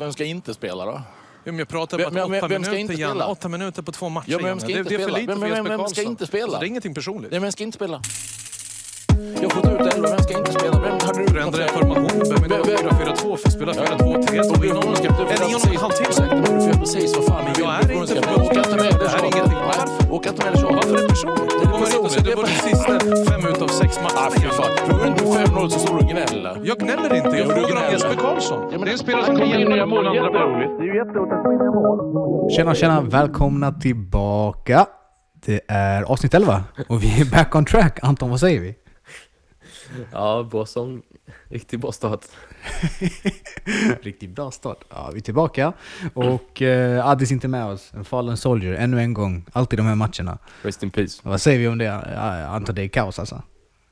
vem ska inte spela då? Ja, men jag pratar om att åtta vem ska minuter, inte Janne. spela? Åtta minuter på två matcher, Ja, men vem ska det, inte det är för spela? lite Vem- för Jesper vem ska inte spela? Alltså, det är ingenting personligt. Nej, vem ska inte spela? Jag har fått ut elva, vem ska inte spela? Vem hade du Du ändrar formation. Behöver inte vara 4-4-2 för att spela 4-2-3. Om du någon ska... Du Är det en och en halv timme? Ursäkta, men du får precis vad fan du jag vill. är Du inte ska- förbundskapten. Åka inte med Det det här är ingenting. Det tjatet. Varför är det personligt? Det kommer inte så. Det var de sista fem utav sex Ah, matcherna. fy fan. Tror du inte 5-0 så står du och gnäller? Jag gnäller inte. Jag du frågar om. Jesper Karlsson. Ja, men det är en spelare som kan hjälpa dig på den andra. Det är ju jätteroligt att få in mål. Tjena, tjena, välkomna tillbaka. Det är avsnitt 11 och vi är back on track. Anton, vad säger vi? Ja, bra sång. Riktigt bra start. Riktigt bra start. Ja, vi är tillbaka. Och eh, Addis är inte med oss. En fallen soldier, ännu en gång. Alltid de här matcherna. Rest in peace. Vad säger vi om det? Ja, Anton, det är kaos alltså.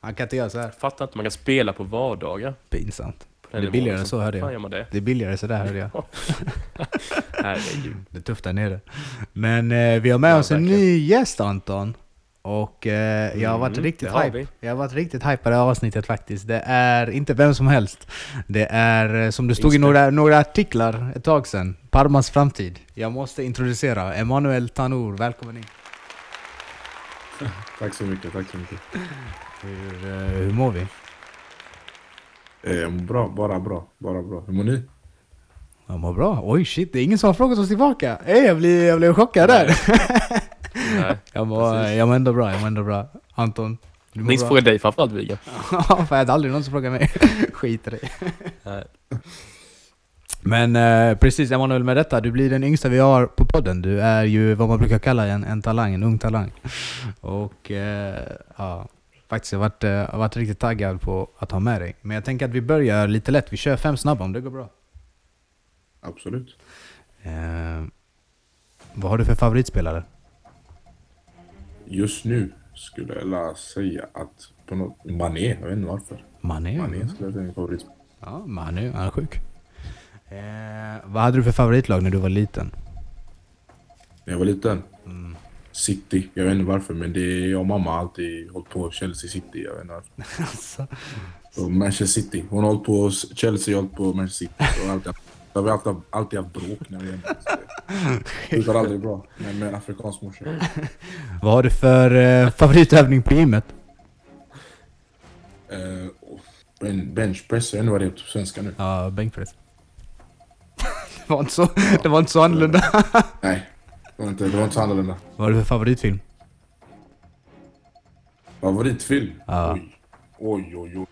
Han kan inte göra så här. Fattar inte man kan spela på vardagar. Pinsamt. På Det är billigare liksom. så hörde jag. det? Det är billigare så där hörde jag. Herregud. Det är tufft där nere. Men eh, vi har med Ja, oss en verkligen. ny gäst Anton. Och eh, jag har varit Mm, riktigt hype. vi. Jag har varit riktigt hype på det här avsnittet faktiskt. Det är inte vem som helst. Det är eh, som det stod i Inspe- några, några artiklar ett tag sedan. Parmas framtid. Jag måste introducera Emanuel Tanor. Välkommen in. Tack så mycket, tack så mycket. Hur, eh, hur mår vi? Eh, bra, bara bra, bara bra. Hur mår ni? Jag mår bra. Oj shit, det är ingen som har frågat oss tillbaka. Hey, jag, blir, jag blev chockad där. Nej. jag, Precis. jag mår ändå bra, jag mår ändå bra. Anton? Du mår Nils bra? frågar dig framförallt Vigga. Ja, för det är aldrig någon som frågar mig. Skiter i. Nej. Men eh, precis Emanuel, med detta, du blir den yngsta vi har på podden. Du är ju vad man brukar kalla en, en talang, en ung talang. Och eh, ja, faktiskt jag har varit, eh, varit riktigt taggad på att ha med dig. Men jag tänker att vi börjar lite lätt. Vi kör fem snabba om det går bra. Absolut. Eh, vad har du för favoritspelare? Just nu skulle jag säga att på något, Mané, jag vet inte varför. Mané? Mané skulle jag säga är min favorit. Ja, Mané, han är sjuk. Eh, vad hade du för favoritlag när du var liten? När jag var liten, Mm. City. Jag vet inte varför, men det är jag och mamma har alltid hållit på Chelsea City. Jag vet inte varför. Alltså, Och Manchester City. Hon har hållit på Chelsea, jag har hållit på Manchester City. Och alltid, så har vi alltid, alltid haft bråk när vi är Det slutar aldrig bra med, med en afrikansk morsa. vad har du för eh, favoritövning på gymmet? Eh, och ben, benchpress, jag vet inte vad det är på svenska nu. Ja, bänkpress. det, var inte så, det var inte så annorlunda. Nej, det var inte, det var inte så annorlunda. Vad har du för favoritfilm? Favoritfilm? Ja. Oj. Oj, oj, oj.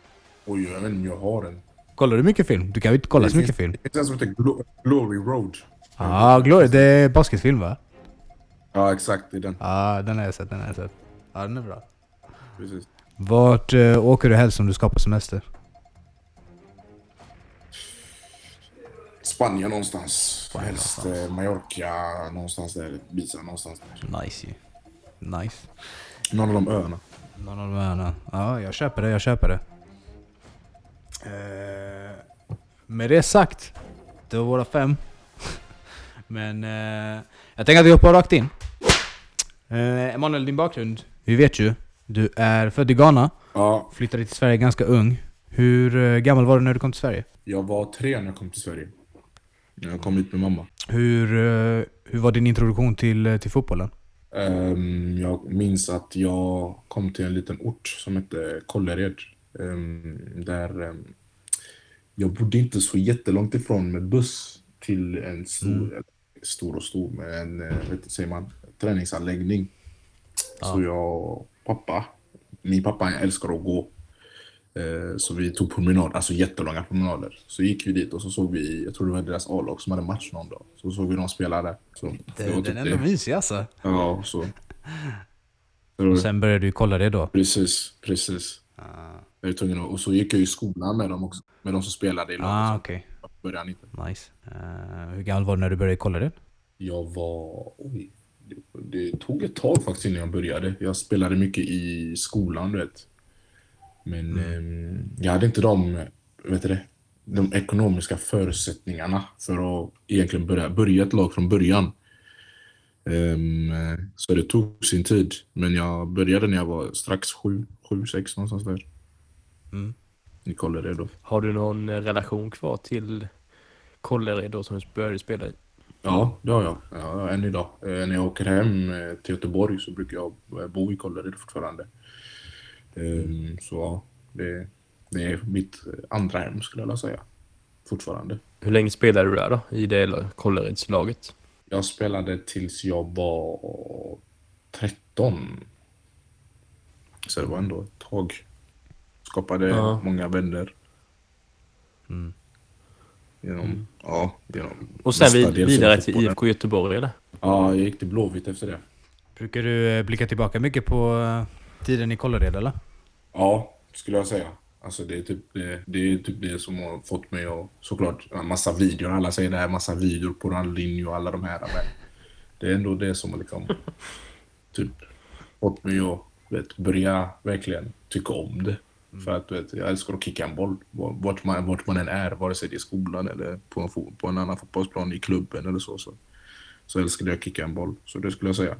Oj, jag vet inte om jag har en. Kollar du mycket film? Du kan ju inte kolla så mycket film. Det finns en som heter Glo- Glory Road. Ja, Glory, det är basketfilm va? Ja, exakt. Det är den. Ja, den har jag sett, den har jag sett. Ja, den är bra. Precis. Vart eh, åker du helst om du ska på semester? Spanien någonstans. Spanien Helst någonstans. eh, Mallorca, någonstans där. Ibiza, någonstans där. Nice ju. Nice. Någon av de öarna. Någon av de öarna. Ja, jag köper det, jag köper det. Eh, med det sagt, det var våra fem. Men eh, jag tänker att vi hoppar rakt in. Eh, Emanuel, din bakgrund. Vi vet ju. Du är född i Ghana, Ja, flyttade till Sverige ganska ung. Hur eh, gammal var du när du kom till Sverige? jag var tre när jag kom till Sverige. Jag kom hit med mamma. Hur, eh, hur var din introduktion till, till fotbollen? Ehm, jag minns att jag kom till en liten ort som hette Kållered. Ehm, där ehm, jag bodde inte så jättelångt ifrån med buss till en stor, Mm. stor och stor, men en, eh, vet säger man, träningsanläggning. Ja. Så jag och pappa, min pappa älskar att gå. Eh, Så vi tog promenad, alltså jättelånga promenader. Så gick vi dit och så såg vi, jag tror det var deras A-lag som hade match någon dag. Så såg vi dem spela där. Så det var typ det. mysig alltså. Ja, så. Och sen började du kolla det då? precis, precis. Jag var tvungen att, och så gick jag i skolan med dem också. Med de som spelade i laget. Ah, okej. han inte. Nice. Eh, hur gammal var du när du började kolla det? Jag var... Oj. Det, det tog ett tag faktiskt innan jag började. Jag spelade mycket i skolan, du vet. Men ehm, jag hade inte de, vet du det, de ekonomiska förutsättningarna för att egentligen börja, börja ett lag från början. Ehm, så det tog sin tid. Men jag började när jag var strax sju, sju, sex någonstans där. Mm. Det då. Har du någon eh, relation kvar till Kållered då som du började spela i? Ja, det har jag. Ja, än idag. Eh, när jag åker hem eh, till Göteborg så brukar jag bo i Kållered fortfarande. Ehm, så ja, det, det är mitt andra hem skulle jag vilja säga. Fortfarande. Hur länge spelade du där då? I det Kålleredslaget? Jag spelade tills jag var 13. Så det var ändå ett tag. Skapade Ja. många vänner. Mm. Genom, ja, genom Och sen vid, vidare till. IFK Göteborg eller? Ja, jag gick till Blåvitt efter det. Brukar du eh, blicka tillbaka mycket på eh, tiden i Kållered eller? Ja, skulle jag säga. Alltså det är typ det, det, är typ det som har fått mig att såklart massa videor. Alla säger det här, massa videor på Ronaldinho och alla de här. Men det är ändå det som har liksom typ fått mig att vet, börja verkligen tycka om det. För att vet, jag älskar att kicka en boll. Vart man, vart man än är, vare sig det är i skolan eller på en, på en annan fotbollsplan i klubben eller så. Så, så älskade jag att kicka en boll. Så det skulle jag säga.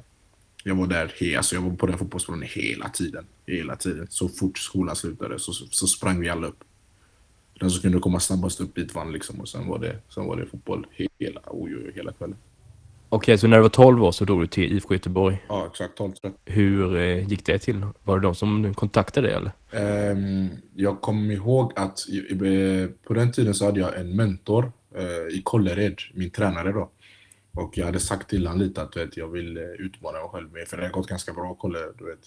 Jag var där, alltså jag var på den fotbollsplanen hela tiden. Hela tiden. Så fort skolan slutade så, så sprang vi alla upp. Den som kunde komma snabbast upp dit vann liksom. Och sen var det, sen var det fotboll hela, oj, oj, hela kvällen. Okej, så när du var 12 år så drog du till IFK Göteborg. Ja, exakt. 12 13. Hur eh, gick det till? Var det de som kontaktade dig eller? Ehm, jag kommer ihåg att i, i, på den tiden så hade jag en mentor eh, i Kållered, min tränare då. Och jag hade sagt till honom lite att vet, jag vill eh, utmana mig själv med, för det har gått ganska bra i. Du vet.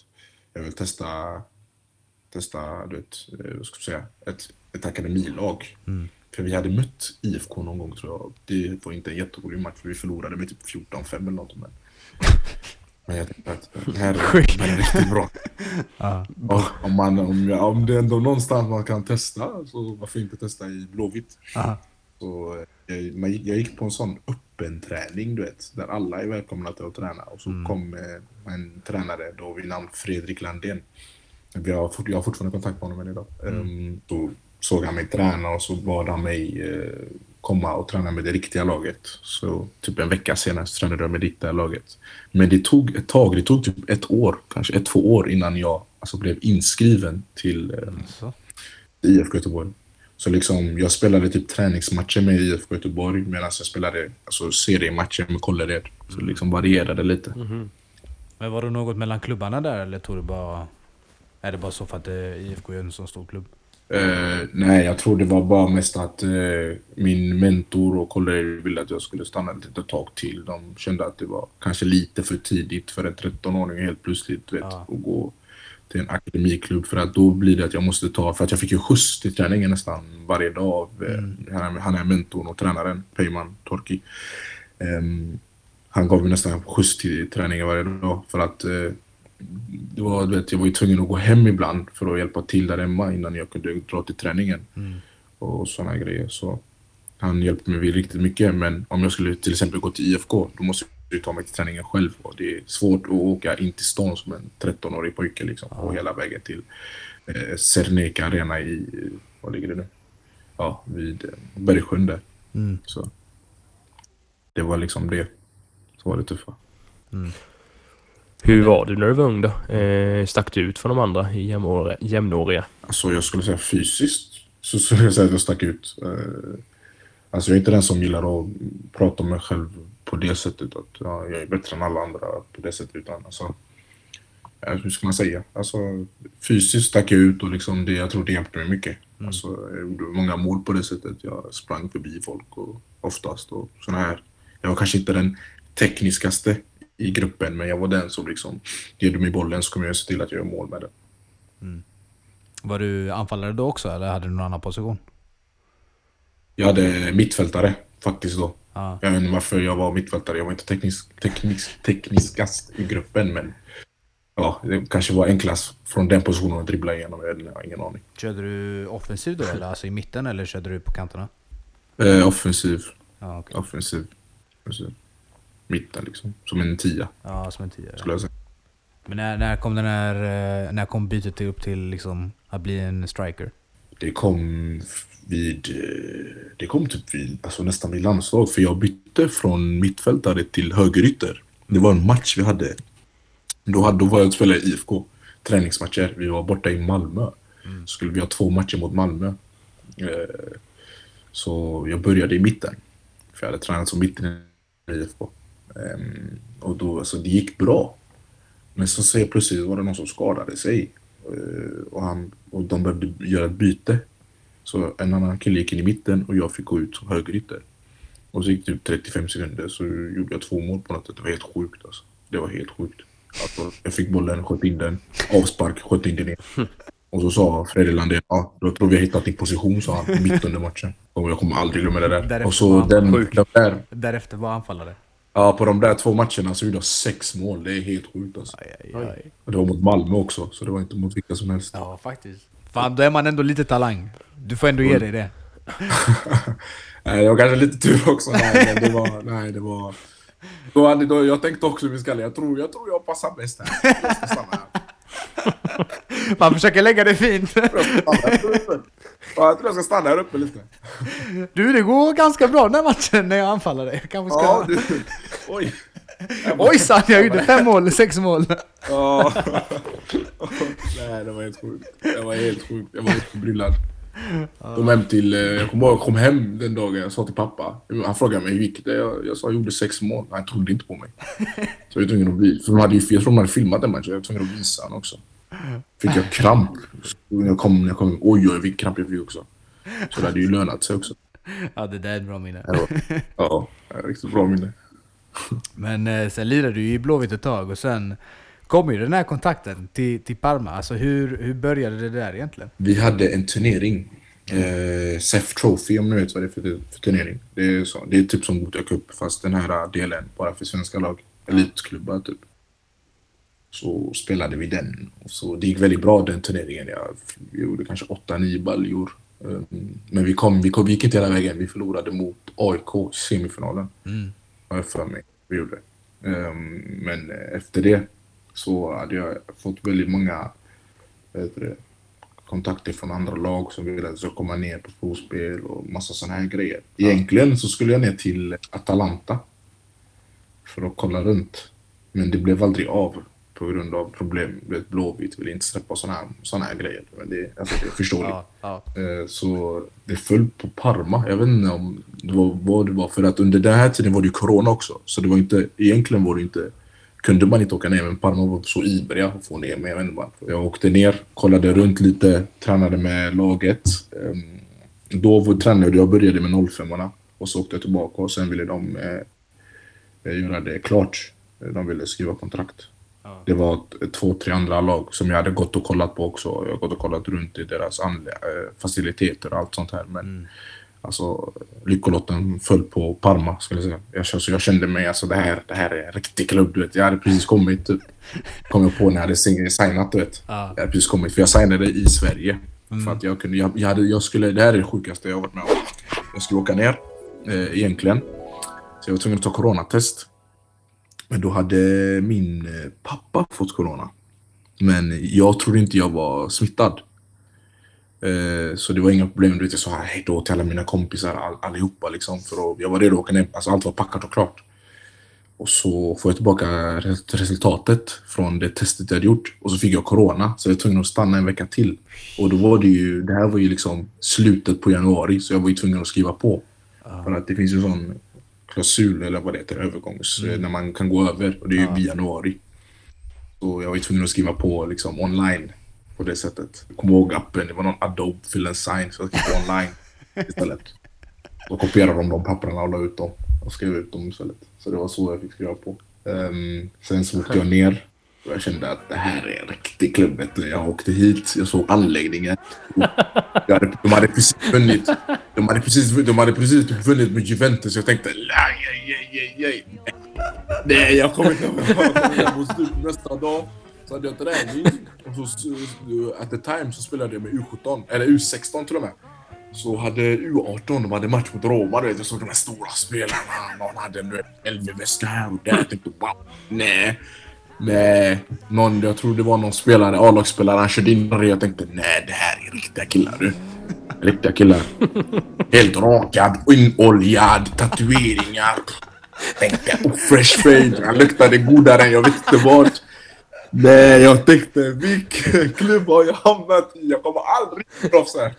Jag vill testa, testa du vet, eh, vad ska jag säga, ett, ett akademilag. För vi hade mött IFK någon gång tror jag. Det var inte en jätterolig match för vi förlorade med typ 14-5 eller något. Men, men jag tänkte att det här, det här är riktigt bra. Och om, man, om, jag, om det är ändå någonstans man kan testa, så varför inte testa i Blåvitt? Så eh, jag, jag gick på en sån öppen träning, du vet, där alla är välkomna till att träna. Och så kom eh, en tränare då vid namn Fredrik Landén. Vi har, fort- jag har fortfarande kontakt med honom än idag. Ehm, då såg han mig träna och så bad han mig eh, komma och träna med det riktiga laget. Så typ en vecka senare så tränade jag med det riktiga laget. Men det tog ett tag, det tog typ ett år, kanske ett, två år innan jag alltså, blev inskriven till eh. IFK Göteborg. Så liksom, jag spelade typ träningsmatcher med IFK Göteborg medan jag spelade alltså, seriematcher med Kållered. Så det liksom varierade lite. Men var det något mellan klubbarna där eller tog du bara... Är det bara så för att det IFK är en så stor klubb? Eh, nej, jag tror det var bara mest att eh, min mentor och Kållered ville att jag skulle stanna ett litet tag till. De kände att det var kanske lite för tidigt för en 13-åring helt plötsligt vet, Ja. att gå till en akademiklubb. För att då blir det att jag måste ta, för att jag fick ju skjuts till träningen nästan varje dag av eh, han, är- han är mentorn och tränaren, Peyman Torki. Ehm, han gav mig nästan skjuts till träningen varje dag för att det var, du vet, jag var ju tvungen att gå hem ibland för att hjälpa till där hemma innan jag kunde dra till träningen. Och sådana grejer. Så han hjälpte mig riktigt mycket. Men om jag skulle till exempel gå till IFK, då måste jag ta mig till träningen själv. Och det är svårt att åka in till stan som en 13-årig pojke liksom. Och hela vägen till eh, Serneke Arena i, vad ligger det nu? Ja, vid eh, Bergsjön där. Mm. Så det var liksom det. Så var det tuffa. Hur var du när du var ung då? Eh, stack du ut från de andra jämnåriga? jämnåriga? Alltså jag skulle säga fysiskt så skulle jag säga att jag stack ut. Eh, Alltså jag är inte den som gillar att prata om mig själv på det sättet. Att ja, jag är bättre än alla andra på det sättet. Utan alltså, ja, hur ska man säga? Alltså, fysiskt stack jag ut och liksom det, jag tror det hjälpte mig mycket. Alltså, jag gjorde många mål på det sättet. Jag sprang förbi folk och oftast och såna här. Jag var kanske inte den tekniskaste i gruppen men jag var den som liksom, ger du mig bollen så kommer jag se till att jag gör mål med den. Var du anfallare då också eller hade du någon annan position? Jag hade mittfältare faktiskt då. Ja. Jag vet inte varför jag var mittfältare. Jag var inte teknisk, teknisk, tekniskast i gruppen men ja, det kanske var enklast från den positionen att dribbla igenom. Jag, har ingen aning. Körde du offensiv då eller alltså i mitten eller körde du på kanterna? Eh, offensiv, Ja, okej. offensiv, offensiv. Mitten liksom. Som en tia Ja, som en tia. skulle jag säga. Men när, när kom den här, eh, när kom bytet upp till liksom att bli en striker? Det kom vid, eh, det kom typ vid, alltså nästan vid landslag. För jag bytte från mittfältare till högerytter. Det var en match vi hade. Då, hade, då var jag och spelade i IFK. Träningsmatcher. Vi var borta i Malmö. Skulle vi ha två matcher mot Malmö. Eh, Så jag började i mitten. För jag hade tränat som mitten i IFK. Ehm, och då, alltså det gick bra. Men så säger plötsligt var det någon som skadade sig. Eh, och, han, och de behövde göra ett byte. Så en annan kille gick in i mitten och jag fick gå ut som högerytter. Och så gick det typ 35 sekunder så gjorde jag två mål på något sätt. Det var helt sjukt alltså. Det var helt sjukt. Alltså, jag fick bollen, sköt in den. Avspark, sköt in den igen. Och så sa Fredrik Landén, ja, då tror vi har hittat din position, sa han mitt under matchen. Och jag kommer aldrig glömma det där. Därefter och så den, den där, Därefter var anfallare. Ja, på de där två matcherna så gjorde jag sex mål. Det är helt sjukt alltså. Aj, aj, aj. Och det var mot Malmö också, så det var inte mot vilka som helst. Ja, faktiskt. Fan, då är man ändå lite talang. Du får ändå ge dig det. Nej, jag var kanske lite tur också. Nej, det var... Nej, det var... Då hade, då, jag tänkte också i min skalle, jag tror, jag tror jag passar bäst här. Jag här. Man försöker lägga det fint. Jag tror jag ska stanna här uppe. Ja, jag tror jag ska stanna här uppe lite. Du, det går ganska bra den här matchen när jag anfaller dig. Jag kanske ska... Ja, du. Oj. Ojsan, jag gjorde fem mål, sex mål. Ja. Nej, det var helt sjukt. Det var helt sjukt. Jag var helt förbryllad. Kom hem till, eh, jag kommer ihåg, jag kom hem den dagen, jag sa till pappa. Han frågade mig hur gick det? Jag, jag sa jag gjorde sex mål. Han trodde inte på mig. Så jag var tvungen att visa. För de hade ju, jag tror de hade filmat den matchen, jag var tvungen att visa honom också. Fick jag kramp. Jag kom, jag kom oj oj vilken kramp jag fick också. Så det hade ju lönat sig också. Ja, det där är ett bra minne. Ja, ja riktigt bra minne. Men eh, sen lirade du i Blåvitt ett tag och sen kom ju den här kontakten till, till Parma. Alltså hur, hur började det där egentligen? Vi hade en turnering. Eh, SEF Trophy om ni vet vad det är för, för turnering. Det är, så, det är typ som Gothia Cup fast den här delen bara för svenska lag. Elitklubbar typ. Så spelade vi den. Och så, det gick väldigt bra den turneringen. Jag, gjorde kanske 8-9 baljor. Um, men vi, kom, vi, kom, vi gick inte hela vägen. Vi förlorade mot AIK semifinalen. Mm. Har jag för mig. Vi gjorde. Um, men efter det så hade jag fått väldigt många det, kontakter från andra lag som ville att jag skulle komma ner på provspel och massa sådana här grejer. Egentligen så skulle jag ner till Atalanta för att kolla runt. Men det blev aldrig av på grund av problem. Du vet, Blåvitt ville inte släppa sådana här, såna här grejer. Men det, alltså, det är förståeligt. Ja, ja. Eh, Så det föll på Parma. Jag vet inte om det var vad det var. För att under den här tiden var det ju corona också. Så det var inte, egentligen var det inte, kunde man inte åka ner. Men Parma var så ivriga att få ner mig. Jag. Jag åkte ner, kollade runt lite, tränade med laget. Ehm, Då var, tränade jag, började med 05 orna Och så åkte jag tillbaka och sen ville de eh, göra det klart. De ville skriva kontrakt. Det var två, tre andra lag som jag hade gått och kollat på också. Jag har gått och kollat runt i deras eh, faciliteter och allt sånt här. Men alltså, lyckolotten föll på Parma skulle jag säga. Jag, kände- så jag kände mig, alltså det här, det här är en riktig klubb du vet. Jag hade precis kommit, typ, kom jag på när jag hade signat du vet. Ja. Jag hade precis kommit, för jag signade i Sverige. För att jag kunde, jag, jag, hade, jag skulle, det här är det sjukaste jag har varit med om. Jag skulle åka ner, eh, egentligen. Så jag var tvungen att ta coronatest. Men då hade min eh, pappa fått corona. Men jag trodde inte jag var smittad. Eh, Så det var inga problem. Du vet, jag sa hej då till alla mina kompisar all, allihopa. Liksom, för jag var redo att åka ner. Alltså, allt var packat och klart. Och så får jag tillbaka res- resultatet från det testet jag hade gjort. Och så fick jag corona. Så jag var tvungen att stanna en vecka till. Och då var det ju, det här var ju liksom slutet på januari. Så jag var ju tvungen att skriva på. För att det finns ju sån klausul, eller vad det heter, övergångs... När man kan gå över. Och det är ju i januari. Så jag var ju tvungen att skriva på liksom online på det sättet. Jag kommer ihåg appen, det var någon Adobe Fill and Sign, så jag skrev online istället. Då kopierade de de papperna och la ut dem och skrev ut dem istället. Så det var så jag fick skriva på. Ehm, sen så åkte jag ner jag kände att det här är en riktig klubb. vet. Jag åkte hit, jag såg anläggningen. Hade, de hade precis vunnit. De hade precis, de hade precis typ vunnit med Juventus. Jag tänkte, nej, nej, nej, nej. Nej, jag kommer inte ihåg. Och så typ nästa dag så hade jag träning. Och så, at the time så spelade jag med U17, eller U16 till och med. Så hade U18, de hade match mot Roma, du vet. Jag såg de här stora spelarna. Någon hade en LV-väska här och där. Jag tänkte wow, nej. Nej, någon, jag tror det var någon spelare, A-lagsspelare, han körde in och jag tänkte nej, det här är riktiga killar du. Riktiga killar. Helt rakad, inoljad, tatueringar. Tänkte, oh, fresh fade. Han luktade godare än jag vet inte vad. Nej, jag tänkte vilken klubb har jag hamnat i? Jag kommer aldrig bli proffs här.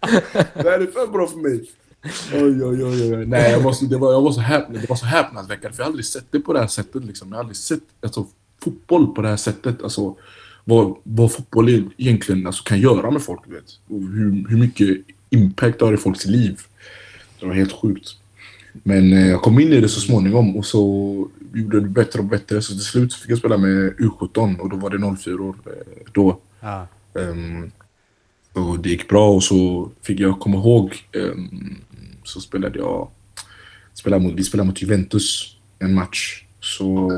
Det här är för bra för mig. Oj, oj, oj, oj. Nej, jag var så, det var, jag var så, häp, det var så häpnadsväckande för jag har aldrig sett det på det här sättet. Liksom. Jag har aldrig sett alltså, fotboll på det här sättet. Alltså, vad, vad fotboll egentligen alltså, kan göra med folk. Vet. Och hur, hur mycket impact det har i folks liv. Det var helt sjukt. Men eh, jag kom in i det så småningom och så gjorde det bättre och bättre. Så till slut fick jag spela med U17 och då var det 04 år eh, då. Ja. Ehm, och det gick bra och så fick jag komma ihåg ehm, så spelade jag spelade mot, vi spelade mot Juventus en match. Så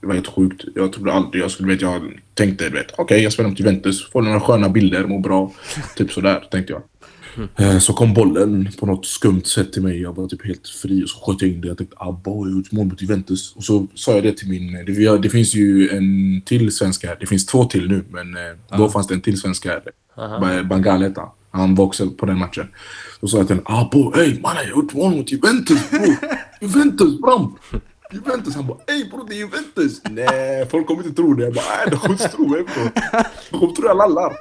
det var helt sjukt. Jag trodde aldrig jag skulle vet jag tänkte vet okej jag spelar mot Juventus, får några sköna bilder, mår bra. Typ sådär tänkte jag. Eh, Så kom bollen på något skumt sätt till mig. Jag var typ helt fri och så sköt jag in det. Jag tänkte abba, jag har gjort mål mot Juventus. Och så sa jag det till min... Det, det finns ju en till svensk här. Det finns två till nu, men eh, då fanns det en till svensk här. Ba- Bangal hette han. Han var också på den matchen. Då sa jag till honom, abo, ey mannen jag har gjort mål mot Juventus bro. Juventus bram. Juventus. Han bara, ey bror det är Juventus. Nej, folk kommer inte tro det. Jag bara, nej de kommer inte tro mig bro. De kommer tro jag lallar.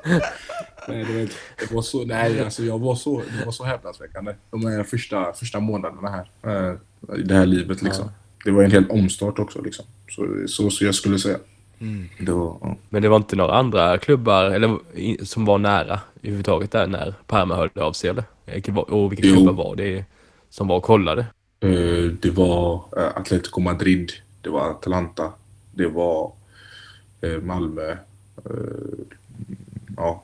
Nej, det, var, det var så, nej alltså jag var så, det var så häpnadsväckande. De här första, första månaderna här. eh, I det här livet liksom. Det var en hel omstart också liksom. Så, så, så jag skulle säga. Det var, ja. Men det var inte några andra klubbar eller, som var nära överhuvudtaget där när Parma hörde av sig eller? Och vilka klubbar var det som var och kollade? Eh, Det var eh, Atletico Madrid, det var Atalanta, det var eh, Malmö. Ja,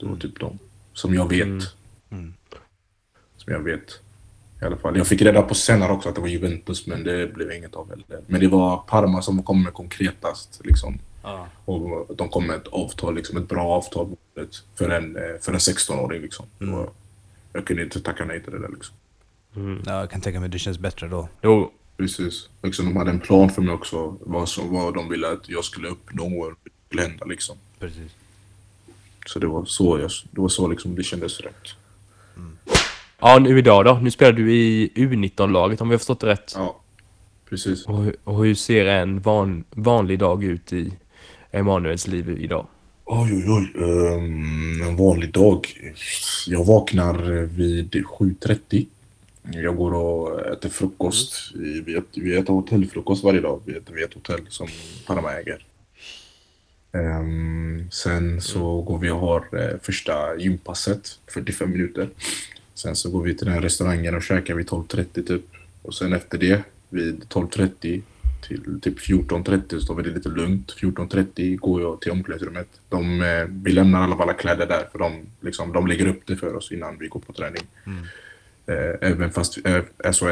det var typ de som jag vet. Mm. Som jag vet. I alla fall. Jag fick reda på senare också att det var Juventus, men det blev inget av heller. Men det var Parma som kom med konkretast. Liksom. Ja. Och de kom med ett avtal, liksom, ett bra avtal för en, för en 16-åring. Liksom. Det var- Jag kunde inte tacka nej till det där. Liksom. ja, jag kan tänka mig det känns bättre då. Jo, Precis. Liksom, de hade en plan för mig också. Vad, som, vad de ville att jag skulle uppnå och vad skulle hända. Liksom. Precis. Så det var så, jag, det, var så liksom, det kändes rätt. ja nu idag då? Nu spelar du i U19-laget om vi har förstått det rätt. Ja, precis. Och, och hur ser en van, vanlig dag ut i Emanuels liv idag? Oj, oj, oj. Ehm, en vanlig dag. Jag vaknar vid 7.30. Jag går och äter frukost. Vi, vi, äter, vi äter hotellfrukost varje dag. Vi äter vid ett hotell som Panama äger. Ehm, sen så går vi och har eh, första gympasset, 45 minuter. Sen så går vi till den här restaurangen och käkar vid 12.30 typ. Och sen efter det, vid 12.30 till typ 14.30 så tar vi det lite lugnt. 14.30 går jag till omklädningsrummet. De, eh, vi lämnar alla våra kläder där för de, liksom, de lägger upp det för oss innan vi går på träning. Eh, även fast, eh, alltså,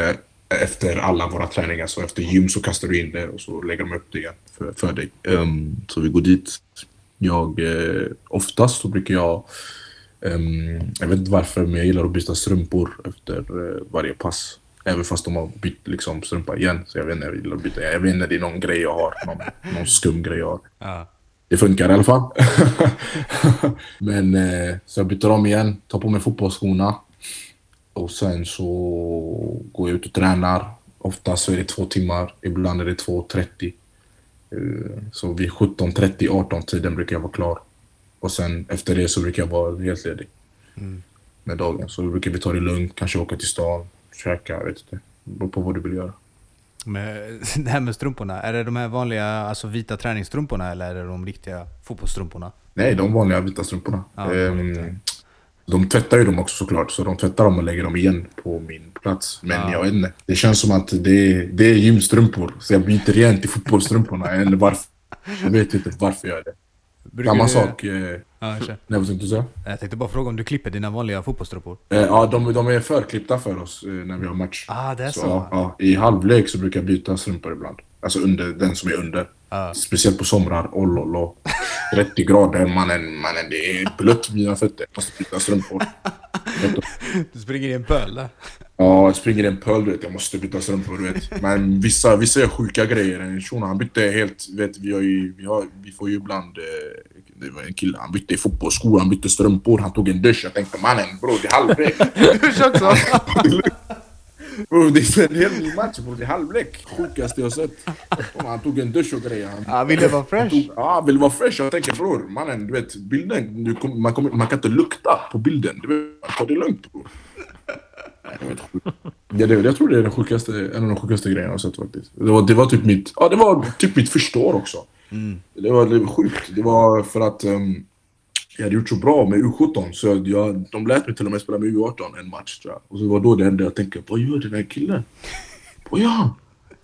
efter alla våra träningar, så efter gym så kastar du in det och så lägger de upp det igen för, för dig. Ehm, så vi går dit. Jag, eh, oftast så brukar jag, ehm, jag vet inte varför, men jag gillar att byta strumpor efter eh, varje pass. Även fast de har bytt liksom, strumpa igen. Så jag vet inte, jag att byta. Jag vet inte, det är någon grej jag har. Någon, någon skum grej jag har. Ja. Det funkar i alla fall. Men eh, så jag byter om igen, tar på mig fotbollsskorna. Och sen så går jag ut och tränar. Ofta så är det två timmar, ibland är det 2.30. Eh, Så vid 17.30, 18 tiden brukar jag vara klar. Och sen efter det så brukar jag vara helt ledig. Med dagen. Så brukar vi ta det lugnt, kanske åka till stan, jag vet inte. Beror på vad du vill göra. Men det här med strumporna, är det de här vanliga alltså vita träningsstrumporna eller är det de riktiga fotbollsstrumporna? Nej, de vanliga vita strumporna. Ja, de Ehm, de tvättar ju dem också såklart, så de tvättar dem och lägger dem igen på min plats. Men Ja. jag vet inte. Det känns som att det är, det är gymstrumpor, så jag byter igen till fotbollsstrumporna. Eller varför. Jag vet inte varför jag gör det. Brukar Samma du- sak... Eh, Ja, nej, vad tänkte du säga? Jag tänkte bara fråga om du klipper dina vanliga fotbollsstrumpor? Eh, ja, de, de är förklippta för oss eh, när vi har match. Ah, det är så? Ja, ja, I halvlek så brukar jag byta strumpor ibland. Alltså under den som är under. Speciellt på somrar. Oh, lo, lo. 30 grader, mannen, mannen. Det är blött mina fötter. Måste byta strumpor. Du springer i en pöl där? Ja, jag springer i en pöl, du vet. Jag måste byta strumpor, du vet. Men vissa, vissa är sjuka grejer. En shuno, han bytte helt... Vet, vi, har ju, vi, har, vi får ju ibland... Eh, det var en kille, han bytte fotbollsskor, han bytte strumpor, han tog en dusch. Jag tänkte mannen, bror det är halvlek. Dusch också? Bror det är en hel ny match, bror. Det är halvlek. Sjukaste jag sett. Han tog en dusch och grejer. Han, Ja, ville vara fresh. ja, vill vara fresh. Jag tänker bror, mannen, du vet bilden. Du kom, man, kommer- man kan inte lukta på bilden. Du vet, ta det lugnt bror. Ja, det, jag tror det är den sjukaste, en av de sjukaste grejerna jag har sett faktiskt. Det var, det var typ mitt, ja det var typ mitt första år också. Det, var, det var sjukt. Det var för att ehm, jag hade gjort så bra med U17 så jag, jag, de lät mig till och med spela med U18 en match tror jag. Och så var då det enda jag tänkte, vad gör den här killen? Vad gör han?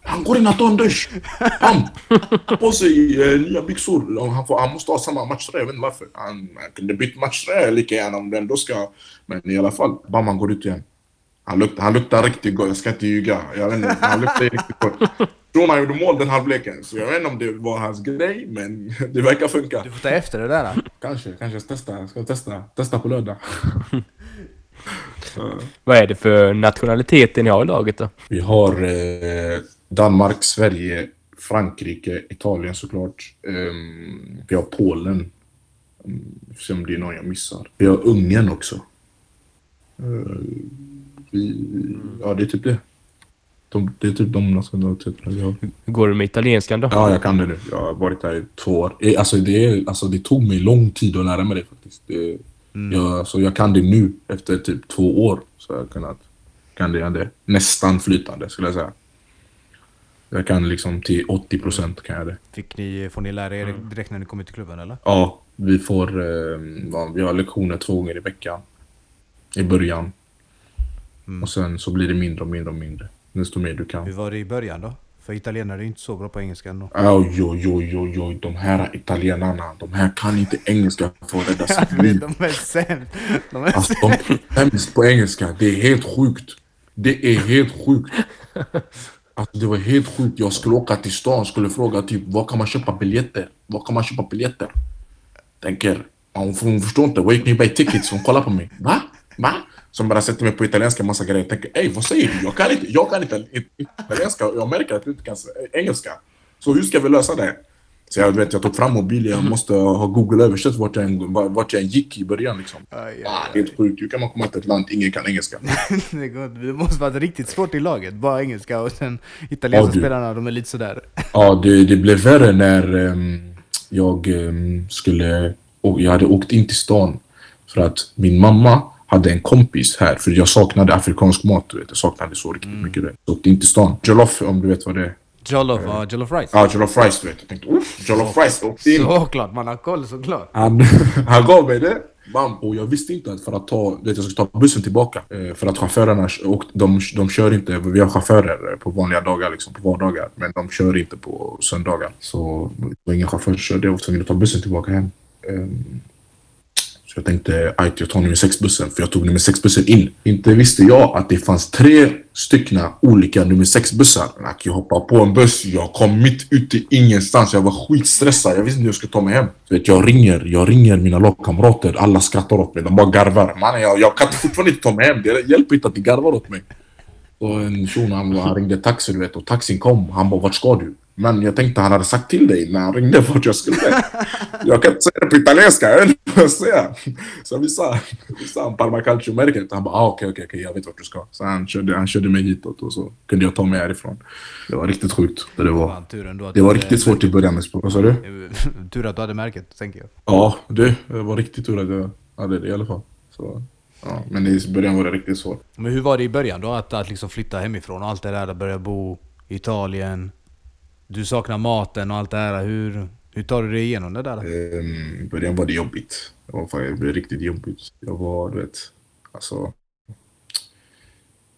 Han går in och tar en dusch. Han har på sig eh, nya byxor. Han, får, han måste ha samma matchtröja, jag vet inte varför. Han, han kunde bytt matchtröja lika gärna om den då ska... Men i alla fall, bam, han går ut igen. Han luktar, han luktar riktigt gott, jag ska inte ljuga. Jag vet inte, han luktar riktigt gott. Tror han gjorde mål den halvleken, så jag vet inte om det var hans grej, men det verkar funka. Du får ta efter det där. då. Kanske, kanske jag testa. Jag ska testa, testa på lördag. Vad är det för nationaliteter ni har i laget då? Vi har eh, Danmark, Sverige, Frankrike, Italien såklart. Ehm, vi har Polen. Mm, får se om det är någon jag missar. Vi har Ungern också. Eh, vi, ja, det är typ det. De, det är typ de nationaliteterna har. Hur går det med italienskan då? Ja, jag kan det nu. Jag har varit här i två år. Alltså det, är, alltså det tog mig lång tid att lära mig det faktiskt. Det, jag, alltså jag kan det nu efter typ två år. Så jag kunnat, kan det, det nästan flytande skulle jag säga. Jag kan liksom till 80 procent kan jag det. Fick ni, får ni lära er direkt när ni kommer till klubben eller? Ja, vi får, eh, ja, vi har lektioner två gånger i veckan. I början. Och sen så blir det mindre och mindre och mindre. Desto mer du kan. Hur var det i början då? För italienare är inte så bra på engelska ändå. Oj, oj, oj, oj, oj. De här italienarna, de här kan inte engelska för att rädda sitt liv. De är sämst. De är Alltså, de är sämst på engelska. Det är helt sjukt. Det är helt sjukt. Alltså, det var helt sjukt. Jag skulle åka till stan skulle fråga typ, var kan man köpa biljetter? Var kan man köpa biljetter? Tänker, hon, hon förstår inte. Can you buy tickets? Hon kollar på mig. Va? Va? Som bara sätter mig på italienska massa grejer. Tänker, ey vad säger du? Jag kan inte, jag kan inte italienska och jag märker att du inte kan engelska. Så hur ska vi lösa det? Så jag, vet, jag tog fram mobilen, jag måste ha Google översatt vart jag, vart jag gick i början. Liksom. Aj, aj, Ah, helt sjukt. Hur kan man komma till ett land ingen kan engelska? det, går, det måste vara riktigt svårt i laget. Bara engelska och sen italienska Ja, spelarna, de är lite sådär. Ja, det, det blev värre när ehm, jag ehm, skulle... Och jag hade åkt in till stan för att min mamma hade en kompis här. För jag saknade afrikansk mat, du vet. Jag saknade så riktigt mycket det. Så jag åkte in till stan. Jollof, om du vet vad det är. Jollof, ja jollof rice. Ja, jollof rice, du vet. Jag tänkte, uff, jollof rice. Åkte in. Såklart, man har koll såklart. Han, han gav mig det. Bam. Och jag visste inte att för att ta, vet, jag ska ta bussen tillbaka. Eh, för att chaufförerna, och de, de kör inte, vi har chaufförer på vanliga dagar, liksom, på vardagar. Men de kör inte på söndagar. Så det var ingen chaufför som körde, jag var tvungen att ta bussen tillbaka hem. Så jag tänkte, att jag tar nummer sex bussen för jag tog nummer sex bussen in. Inte visste jag att det fanns tre stycken olika nummer sex bussar. Like, jag hoppade på en buss, jag kom mitt ute i ingenstans. Jag var skitstressad, jag visste inte hur jag skulle ta mig hem. Så vet, jag ringer, jag ringer mina lagkamrater, alla skrattar åt mig. De bara garvar. Man, jag, jag kan fortfarande inte ta mig hem, det hjälper inte att de garvar åt mig. Och en shuno han, han ringde taxi du vet och taxin kom. Han bara vart ska du? Men jag tänkte han hade sagt till dig när han ringde vart jag skulle. jag kan inte säga det på italienska, jag vet inte vad jag säger. Så vi sa, vi sa Parma Calcio-märket. Han bara ah, okej okej okej jag vet vart du ska. Så han körde, han körde mig hitåt och så kunde jag ta mig härifrån. Det var riktigt sjukt. Det var, det var riktigt svårt i början. Vad sa du? Tur att du hade märket, tänker jag. Ja, det, det var riktigt tur att jag hade det i alla fall. Så, ja, men i början var det riktigt svårt. Men hur var det i början då? Att, att liksom flytta hemifrån och allt det där, att börja bo i Italien. Du saknar maten och allt det här. Hur, hur tar du dig igenom det där? Um, I början var det jobbigt. Det, var, det blev riktigt jobbigt. Jag var, du vet, alltså...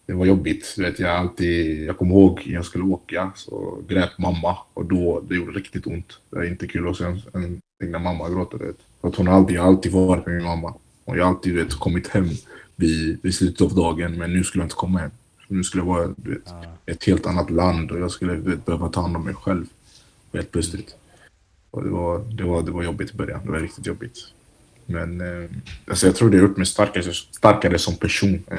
Det var jobbigt. Du vet, jag alltid... Jag kommer ihåg när jag skulle åka så grät mamma och då det gjorde riktigt ont. Det är inte kul att se en, en egna mamma gråta. Vet. För att hon har alltid, jag har alltid varit med min mamma. Och jag har alltid vet, kommit hem vid, vid slutet av dagen men nu skulle jag inte komma hem. Nu skulle jag vara du vet, ett helt annat land och jag skulle vet, behöva ta hand om mig själv. Helt plötsligt. Och det var, det, var, det var jobbigt i början. Det var riktigt jobbigt. Men eh, alltså jag tror det har gjort mig starkare, starkare som person. Eh,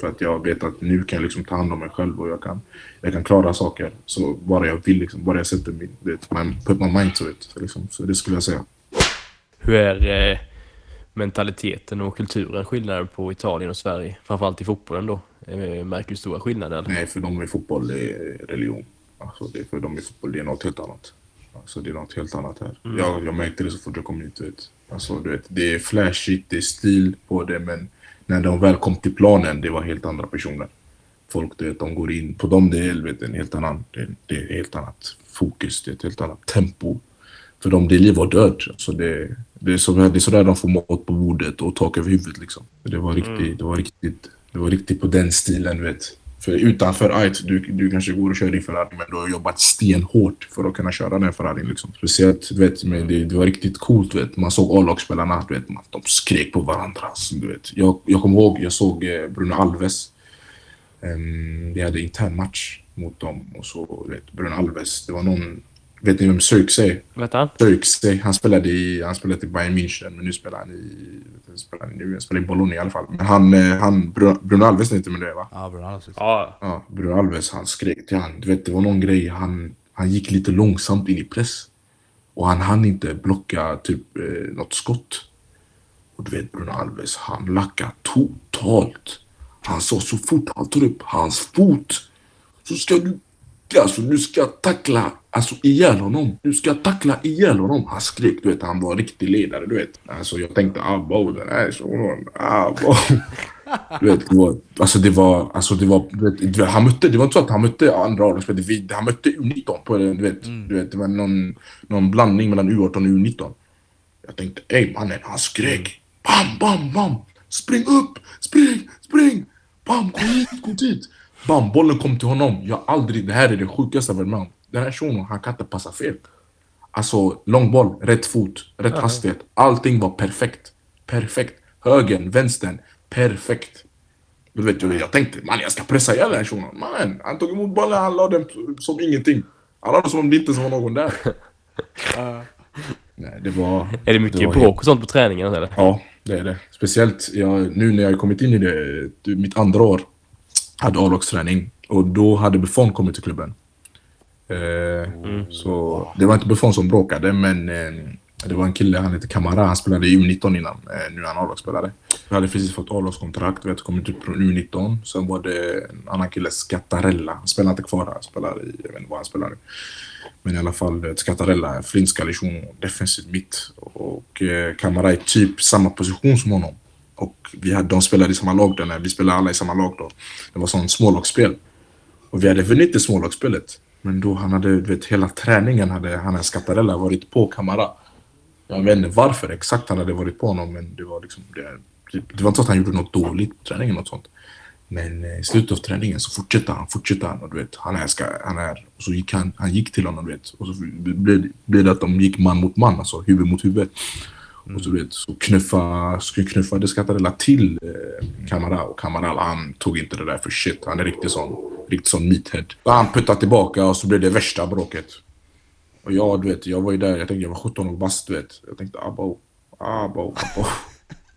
för att jag vet att nu kan jag liksom ta hand om mig själv och jag kan, jag kan klara saker. Så bara jag vill, liksom, bara jag sätter min, vet, man, put my mind to it. Liksom, så det skulle jag säga. Hur är eh, mentaliteten och kulturen skillnader på Italien och Sverige? Framförallt i fotbollen då. Eh, märker du stora skillnader? Nej, för dem i fotboll är religion. Alltså, det, för dem i fotboll det är något helt annat. Alltså, det är något helt annat här. Jag, jag märkte det så fort jag kom hit. Vet. Alltså, du vet, det är flashigt, det är stil på det, men när de väl kom till planen, det var helt andra personer. Folk, du vet, de går in, på dem det är helvete, en helt annan, det, det är helt annat fokus, det är ett helt annat tempo. För dem det är liv och död. Så det, det, är så, det är sådär de får mat på bordet och tak över huvudet liksom. Det var riktigt, det var riktigt, det var riktigt på den stilen, du vet. För utanför Ait, du, du kanske går och kör din Ferrari, men du har jobbat stenhårt för att kunna köra den Ferrarin. Liksom. Speciellt, du vet, men det, det var riktigt coolt, vet. Man såg A-lagsspelarna, du vet, man, de skrek på varandra. Så, du vet. Jag, jag kommer ihåg, jag såg eh, Bruno Alves. Um, vi hade intern match mot dem och så, du vet, Bruno Alves, det var någon Vet ni vem Sirksey är? Vet han? Han spelade i, han spelade i Bayern München, men nu spelar han i, spelar han, nu, han spelar i Bologna i alla fall. Men han, eh, han Bruno, Bruno Alves är inte med det va? Ja, Bruno Alves. Ja. Ja, Bruno Alves, han skrek till han. Du vet, det var någon grej, han, han gick lite långsamt in i press. Och han hann inte blocka typ eh, något skott. Och du vet, Bruno Alves, han lackade totalt. Han sa så fort han tar upp hans fot så ska du, alltså nu ska tackla alltså ihjäl honom. Nu ska tackla ihjäl honom. Han skrek, du vet, han var riktig ledare, du vet. Alltså jag tänkte, abba, den här shunon, abba. Du vet, det var, alltså det var, alltså det var, du vet, han mötte, det var inte så att han mötte andra A-lagsspelare, han mötte U19 på du vet, Mm. du vet, det var någon, någon blandning mellan U18 och U19. Jag tänkte, ey mannen, han skrek. Bam, bam, bam! Spring upp! Spring, spring! Bam, gå hit, gå dit! Bam, bollen kom till honom. Jag har aldrig, det här är det sjukaste jag varit med om. Den här shunon, han kan inte passa fel. Alltså, lång boll, rätt fot, rätt hastighet. Allting var perfekt. Perfekt. Högen, vänstern, perfekt. Du vet, jag, jag tänkte, man jag ska pressa ihjäl den här shunon. Man, han tog emot bollen, han la den som ingenting. Han la den som om det inte var någon där. Nej, det var... Är det mycket det var bråk och sånt på träningen eller? Ja, det är det. Speciellt jag, nu när jag kommit in i det, mitt andra år, hade A-lagsträning och då hade Buffon kommit till klubben. Eh, Så det var inte Buffon som bråkade, men eh, det var en kille, han heter Kamara, han spelade i U19 innan. Eh, nu är han A-lagsspelare. Jag hade precis fått A-lagskontrakt, vet, kommit ut från U19. Sen var det en annan kille, Scattarella. Han spelar inte kvar här, han spelar i, jag vet inte vad han spelar nu. Men i alla fall, Scattarella, flintskallig shuno, defensiv mitt. Och Kamara är typ samma position som honom. Och vi hade, de spelade i samma lag då, när vi spelade alla i samma lag då. Det var sånt smålagsspel. Och vi hade vunnit det smålagsspelet. Men då han hade, du vet, hela träningen hade han en skattarella varit på Kamara. Jag vet inte varför exakt han hade varit på honom, men det var liksom... Det, det var inte så att han gjorde något dåligt på träningen något sånt. Men eh, i slutet av träningen så fortsatte han, fortsatte han och du vet, han är, ska, han är... Och så gick han, han gick till honom, du vet. Och så blev det, blev det att de gick man mot man, alltså huvud mot huvud. Och så, du vet, så knuffa, knuffade skattarella till eh, Kamara och Kamara han tog inte det där för shit. Han är riktigt sån, riktigt sån meathead. Han puttade tillbaka och så blev det värsta bråket. Och jag, du vet, jag var ju där, jag tänkte jag var 17 år bast, du vet. Jag tänkte abo, abo, abo.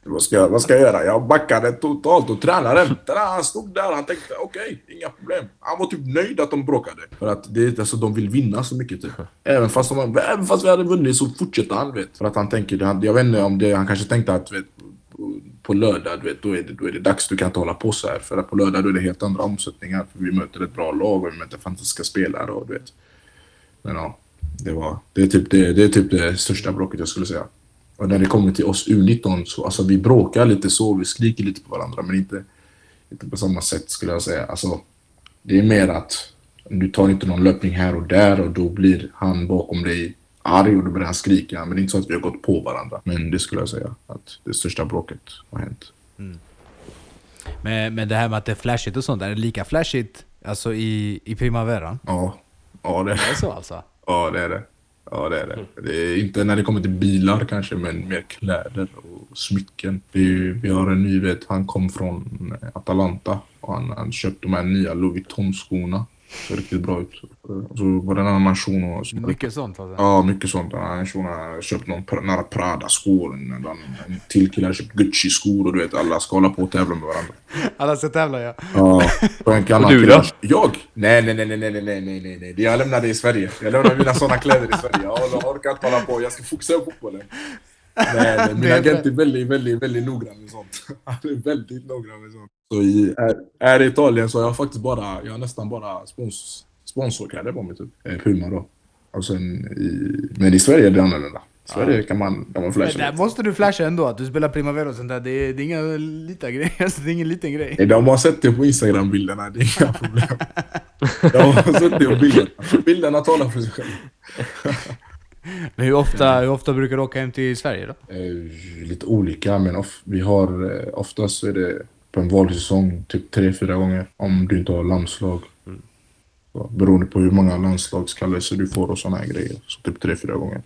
Vad ska, jag, vad ska jag göra? Jag backade totalt och tränaren, han stod där han tänkte okej, inga problem. Han var typ nöjd att de bråkade. För att det, alltså, de vill vinna så mycket typ. Även fast, de, även fast vi hade vunnit så fortsätter han vet. För att han tänker, jag vet inte om det, han kanske tänkte att vet, på- lördag, du vet, då, är det, då är det dags, du kan inte hålla på så här. För att på lördag då är det helt andra omsättningar. För vi möter ett bra lag och vi möter fantastiska spelare och du vet. Men ja, det, var, det, är typ det, det är typ det största bråket jag skulle säga. Och när det kommer till oss U19 så alltså vi bråkar lite så, vi skriker lite på varandra men inte, inte på samma sätt skulle jag säga. Alltså, det är mer att du tar inte någon löpning här och där och då blir han bakom dig arg och då börjar han skrika. Men det är inte så att vi har gått på varandra. Men det skulle jag säga att det största bråket har hänt. Men, men det här med att det är flashigt och sånt, är det lika flashigt alltså i, i Primavera? Ja, ja det, Det är så alltså? ja, det är det. Ja, det är det. Det är inte när det kommer till bilar kanske, men mer kläder och smycken. Vi, vi har en ny, vet, han kom från Atalanta och han, han köpte de här nya Louis Vuitton-skorna. Ser riktigt bra ut. Så alltså, varannan mansion och... Så. Mycket sånt alltså? Ja, mycket sånt. En annan shuno har köpt någon nära Prada-skor. En till kille har köpt Gucci-skor och du vet, alla ska hålla på och tävla med varandra. Alla ska tävla ja. Ja. Och du då? Jag? Nej, nej, nej, nej, nej, nej, nej, nej. Jag lämnade i Sverige. Jag lämnade mina sådana kläder i Sverige. Jag orkar inte hålla på. Jag ska fokusera på fotbollen. Nej, nej, min agent är väldigt, väldigt, väldigt noggrann med sånt. Han är väldigt noggrann med sånt. Så i, är, är i Italien så har jag faktiskt bara, jag har nästan bara spons, sponsorkläder på mig typ. Eh, Puma då. Och sen i, men i Sverige är det annorlunda. Sverige kan man, kan man Men flasha där lite. måste du flasha ändå, att du spelar Primavera och sånt där. Det är, det är inga liten grej. Alltså, det är ingen liten grej. De har sett det på Instagram-bilderna, det är inga problem. De har sett det på bilderna. Bilderna talar för sig själva. Men hur ofta, hur ofta brukar du åka hem till Sverige då? Eh, lite olika, men of, vi har eh, oftast så är det på en vanlig säsong typ tre, fyra gånger. Om du inte har landslag. Så, beroende på hur många landslagskallelser du får och såna här grejer. Så typ tre, fyra gånger.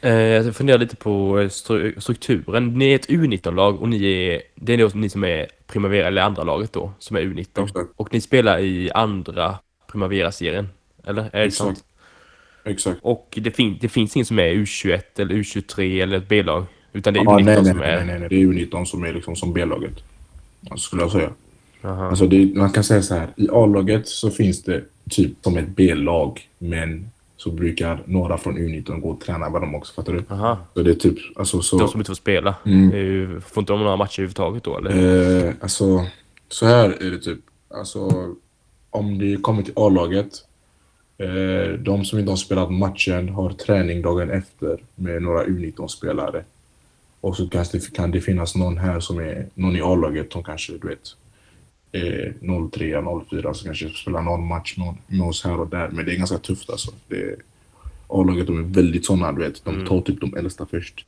Eh, jag funderar lite på stru- strukturen. Ni är ett U19-lag och ni är, det är då ni som är Primavera, eller andra laget då, som är U19. Exakt. Och ni spelar i andra Primavera-serien, eller? Är det Exakt. sant? Exakt. Och det, fin- det finns ingen som är U21 eller U23 eller ett B-lag? Utan det är Ah, U19 nej, nej, som är... nej, nej, nej. Det är U19 som är liksom som B-laget. Skulle jag säga. Aha. Alltså det, man kan säga så här. I A-laget så finns det typ som ett B-lag. Men så brukar några från U19 gå och träna med dem också. Fattar du? Aha. Så det är typ, alltså så... De som inte får spela. Mm. Får inte de några matcher överhuvudtaget då eller? Eh, alltså, så här är det typ. Alltså, om det kommer till A-laget. Eh, de som inte har spelat matchen har träning dagen efter med några U19-spelare. Och så kan det finnas någon här som är någon i A-laget som kanske, du vet, är 03, 04 som kanske spelar någon match med oss här och där. Men det är ganska tufft alltså. Det A-laget de är väldigt sådana, du vet. De tar typ de äldsta först.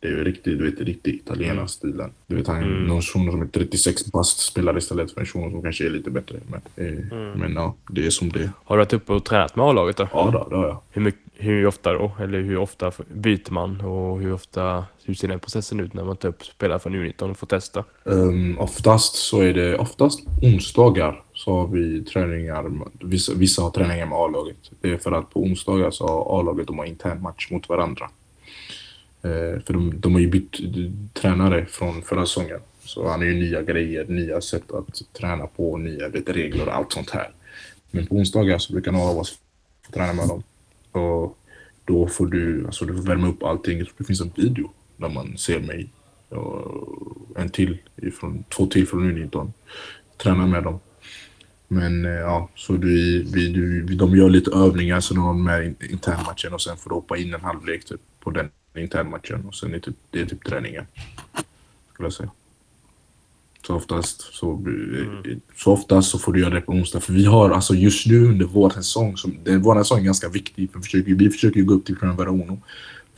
Det är ju riktigt, du vet, riktigt italienarstilen. Du vet, han, Mm. någon shuno som är 36 bast spelar istället för en shuno som kanske är lite bättre. Men, eh, men ja, det är som det är. Har du varit uppe och tränat med A-laget då? Ja, då, det har jag. Hur, mycket, hur ofta då? Eller hur ofta byter man? Och hur ofta, hur ser den processen ut när man tar upp spelare från U19 och får testa? Um, oftast så är det oftast onsdagar så har vi träningar. Vissa, vissa har träningar med A-laget. Det är för att på onsdagar så har A-laget de har intern match mot varandra. Eh, för de, de har ju bytt tränare från förra säsongen. Så han har ju nya grejer, nya sätt att träna på, nya vet, regler och allt sånt här. Men på onsdagar så brukar några av oss träna med dem. Och då får du, alltså du får värma upp allting. Det finns en video där man ser mig och en till, ifrån, två till från U19. Träna med dem. Men eh, ja, så du, vi, du, de gör lite övningar så de har med internmatchen och sen får du hoppa in en halvlek typ, på den internmatchen och sen är typ, det är typ träningen. Skulle jag säga. Så oftast så, eh, så oftast så får du göra det på onsdag. För vi har alltså just nu under vår säsong, som, det, vår säsong är ganska viktig. För vi, försöker, vi försöker gå upp till Primavera Uno.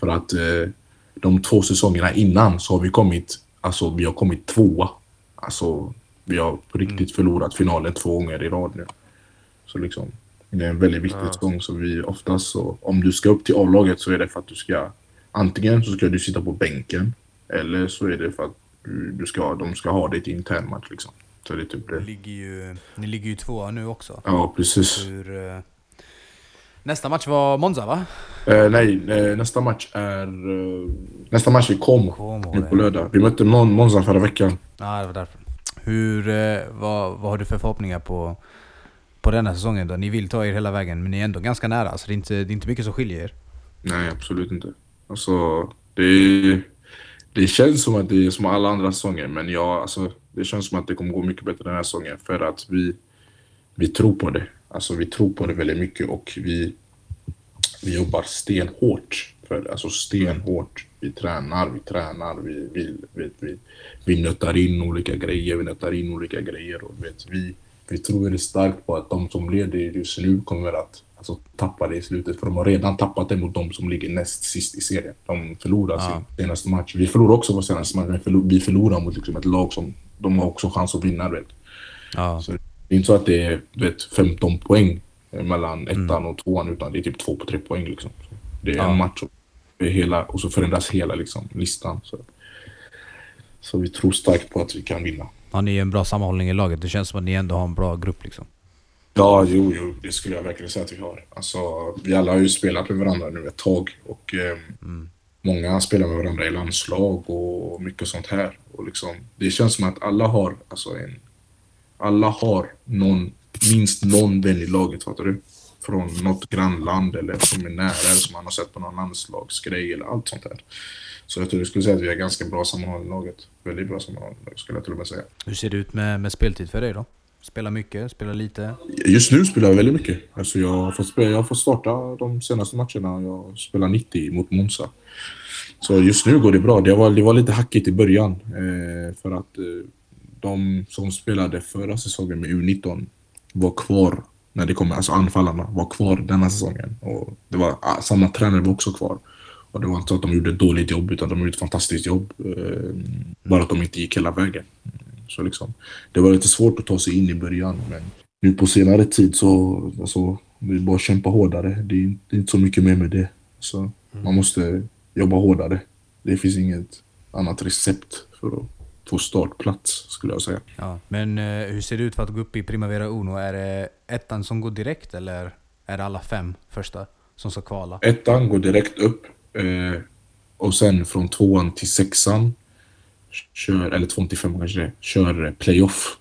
För att eh, de två säsongerna innan så har vi kommit, alltså vi har kommit tvåa. Alltså vi har på riktigt förlorat finalen två gånger i rad nu. Så liksom, det är en väldigt viktig Ja. säsong. Så vi oftast så, om du ska upp till A-laget så är det för att du ska, antingen så ska du sitta på bänken. Eller så är det för att du, du ska, de ska ha till internmatch liksom. Så det typ Ni det. ligger ju, ni ligger ju tvåa nu också. Ja, precis. Hur, eh, nästa match var Monza va? Eh, nej, eh, nästa match är... Eh, nästa match är Como. Como, Nu på lördag. Vi mötte Mon Monza förra veckan. Ja, det var därför. Hur, vad, vad har du för förhoppningar på, på denna säsongen då? Ni vill ta er hela vägen, men ni är ändå ganska nära. Så det är inte, det är inte mycket som skiljer er. Nej, absolut inte. Alltså, det, det känns som att det är som alla andra säsonger, men ja, alltså, det känns som att det kommer gå mycket bättre den här säsongen för att vi, vi tror på det. Alltså, vi tror på det väldigt mycket och vi, vi jobbar stenhårt för det. Alltså stenhårt. Vi tränar, vi tränar, vi, vi, vi, vi, vi nötar in olika grejer, vi nötar in olika grejer och vet, vi, vi tror väldigt starkt på att de som leder just nu kommer att alltså, tappa det i slutet. För de har redan tappat det mot de som ligger näst sist i serien. De förlorar Ja. sin senaste match. Vi förlorar också vår senaste match, men förlor, vi förlorar mot liksom, ett lag som de har också chans att vinna. Vet. Ja. Så det är inte så att det är vet, 15 poäng mellan ettan och tvåan, utan det är typ två på tre poäng. Liksom. Så det är Ja. en match och, hela, och så förändras hela liksom, listan. Så. så vi tror starkt på att vi kan vinna. Har ni en bra sammanhållning i laget? Det känns som att ni ändå har en bra grupp liksom. Ja, jo, jo, det skulle jag verkligen säga att vi har. Alltså, vi alla har ju spelat med varandra nu ett tag och eh, många spelar med varandra i landslag och mycket sånt här. Och liksom, det känns som att alla har, alltså en, alla har någon, minst någon vän i laget, fattar du? Från något grannland eller som är nära eller som man har sett på någon landslagsgrej eller allt sånt här. Så jag tror jag skulle säga att vi har ganska bra sammanhållning i laget. Väldigt bra sammanhållning skulle jag till och med säga. Hur ser det ut med, med speltid för dig då? Spelar mycket, spelar lite? Just nu spelar jag väldigt mycket. Alltså jag, har fått spela, jag har fått starta de senaste matcherna. Jag spelar 90 mot Monza. Så just nu går det bra. Det var, det var lite hackigt i början. Eh, för att eh, de som spelade förra säsongen med U19 var kvar när det kom, alltså anfallarna var kvar denna säsongen. Och det var, ah, samma tränare var också kvar. Och det var inte så att de gjorde ett dåligt jobb utan de gjorde ett fantastiskt jobb. Eh, bara att de inte gick hela vägen. Så liksom, det var lite svårt att ta sig in i början men nu på senare tid så alltså, det är bara att kämpa hårdare. Det är, inte- det är inte så mycket mer med det. Så Man måste jobba hårdare. Det finns inget annat recept för att få startplats skulle jag säga. Ja. Men eh, hur ser det ut för att gå upp i Primavera Uno? Är det ettan som går direkt eller är det alla fem första som ska kvala? Ettan går direkt upp eh, och sen från tvåan till sexan kör, eller tvåan till femman kanske det kör playoff.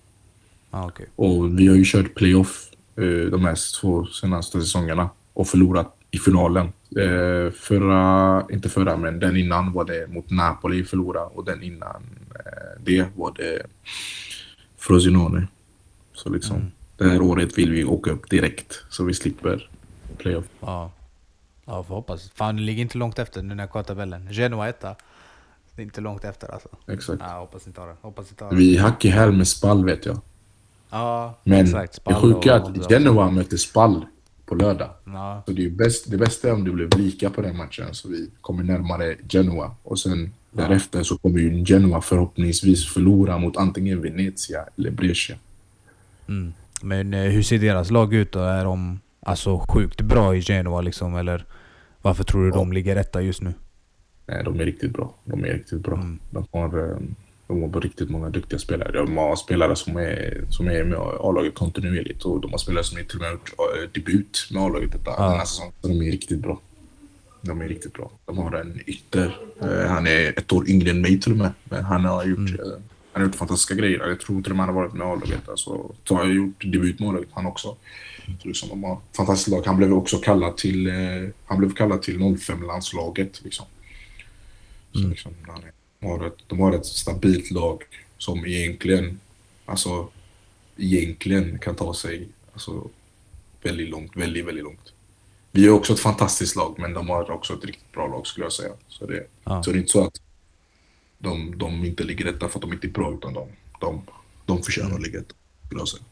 Ah, okej. Och vi har ju kört playoff eh, de här två senaste säsongerna och förlorat i finalen. Eh, förra, inte förra, men den innan var det mot Napoli förlora och den innan eh, det var det Frosinone. Så liksom, det här året vill vi åka upp direkt så vi slipper playoff. Ja. Ja, får hoppas. Fan, det ligger inte långt efter nu när jag kollar tabellen. Genoa etta. Det är inte långt efter alltså. Exakt. Ja, hoppas inte ha det. Hoppas inte ha det. Vi hack i häl med Spall vet jag. Ja, Men exakt. det Spal sjuka är att Genoa möter Spall på lördag. Ja, Så det, är bäst, det bästa är om det blev lika på den matchen så vi kommer närmare Genoa. Och sen därefter så kommer ju Genoa förhoppningsvis förlora mot antingen Venezia eller Brescia. mm. Men eh, hur ser deras lag ut då? Är de alltså sjukt bra i Genoa liksom? Eller varför tror du de ligger etta just nu? Nej, de är riktigt bra. De är riktigt bra. Mm. De, har, eh, de har riktigt många duktiga spelare. De har spelare som är, som är med A-laget kontinuerligt och de har spelare som är till och med gjort eh, debut med A-laget detta, Ja. den här säsongen. De är riktigt bra. De är riktigt bra. De har en ytter. Eh, han är ett år yngre än mig till och med. Men han har gjort, Mm. han har gjort fantastiska grejer. Jag tror till och med han har varit med i A-laget. Alltså, så har jag gjort debut med A-laget han också. Så liksom, de har fantastiskt lag. Han blev också kallad till, han blev kallad till 05-landslaget. Liksom. Mm. liksom, de, har ett, de har ett stabilt lag som egentligen, alltså, egentligen kan ta sig alltså, väldigt långt, väldigt, väldigt långt. Vi är också ett fantastiskt lag, men de har också ett riktigt bra lag skulle jag säga. Så det, Ja. så det är inte så att de, de inte ligger rätta för att de inte är bra, utan de, de, de förtjänar att ligga rätta, skulle jag säga.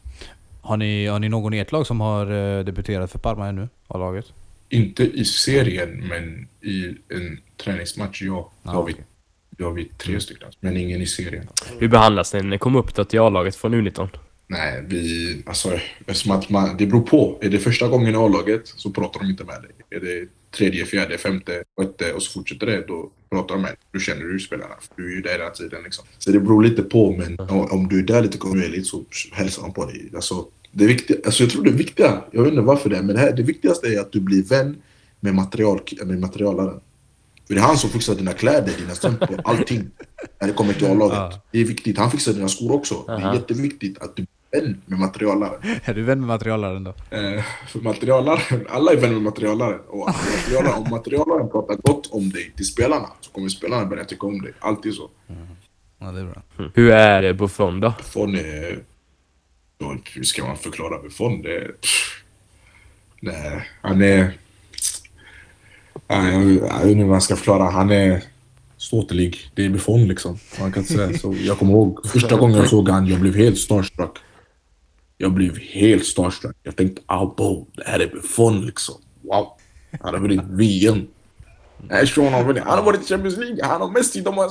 Har ni, har ni någon i ert lag som har eh, debuterat för Parma ännu? Av laget? Inte i serien, men i en träningsmatch, ja. Ja, har vi, okej. det har vi tre stycken, men ingen i serien. Hur behandlas den när ni kom upp då till A-laget från U19? Nej, vi... Alltså, eftersom att man, det beror på. Är det första gången i A-laget så pratar de inte med dig. Är det tredje, fjärde, femte, sjätte och så fortsätter det, då pratar de med dig. Du känner du spelarna. för Du är ju där hela tiden. Liksom. Så det beror lite på, men om- om du är där lite kontinuerligt så hälsar de på dig. Alltså, det viktiga, alltså jag tror det viktiga, jag vet inte varför det är, men det, här, det viktigaste är att du blir vän med, material, med materialaren. För det är han som fixar dina kläder, dina strumpor, allting. När det kommer till A-laget. Ja. Det är viktigt. Han fixar dina skor också. Det är jätteviktigt att du är vän med materialaren. Är du vän med materialaren då? Eh, för materialaren, alla är vän med materialaren. Och materialaren, om materialaren pratar gott om dig till spelarna så kommer spelarna börja tycka om dig. Alltid så. Ja, det är bra. Hur är det Buffon då? Buffon är... ja, Hur ska man förklara Buffon? Det pff. Nej, han är... Nej, Jag vet inte vad jag ska förklara. Han är ståtlig. Det är Buffon liksom. Man kan säga så. Jag kommer ihåg första gången jag såg han, jag blev helt starstruck. Jag blev helt starstruck. Jag tänkte, ah bo, det här är Buffon liksom. Wow. Han har vunnit VM. Nej, Sean har vunnit. Han har varit i Champions League. Han och Messi, de har,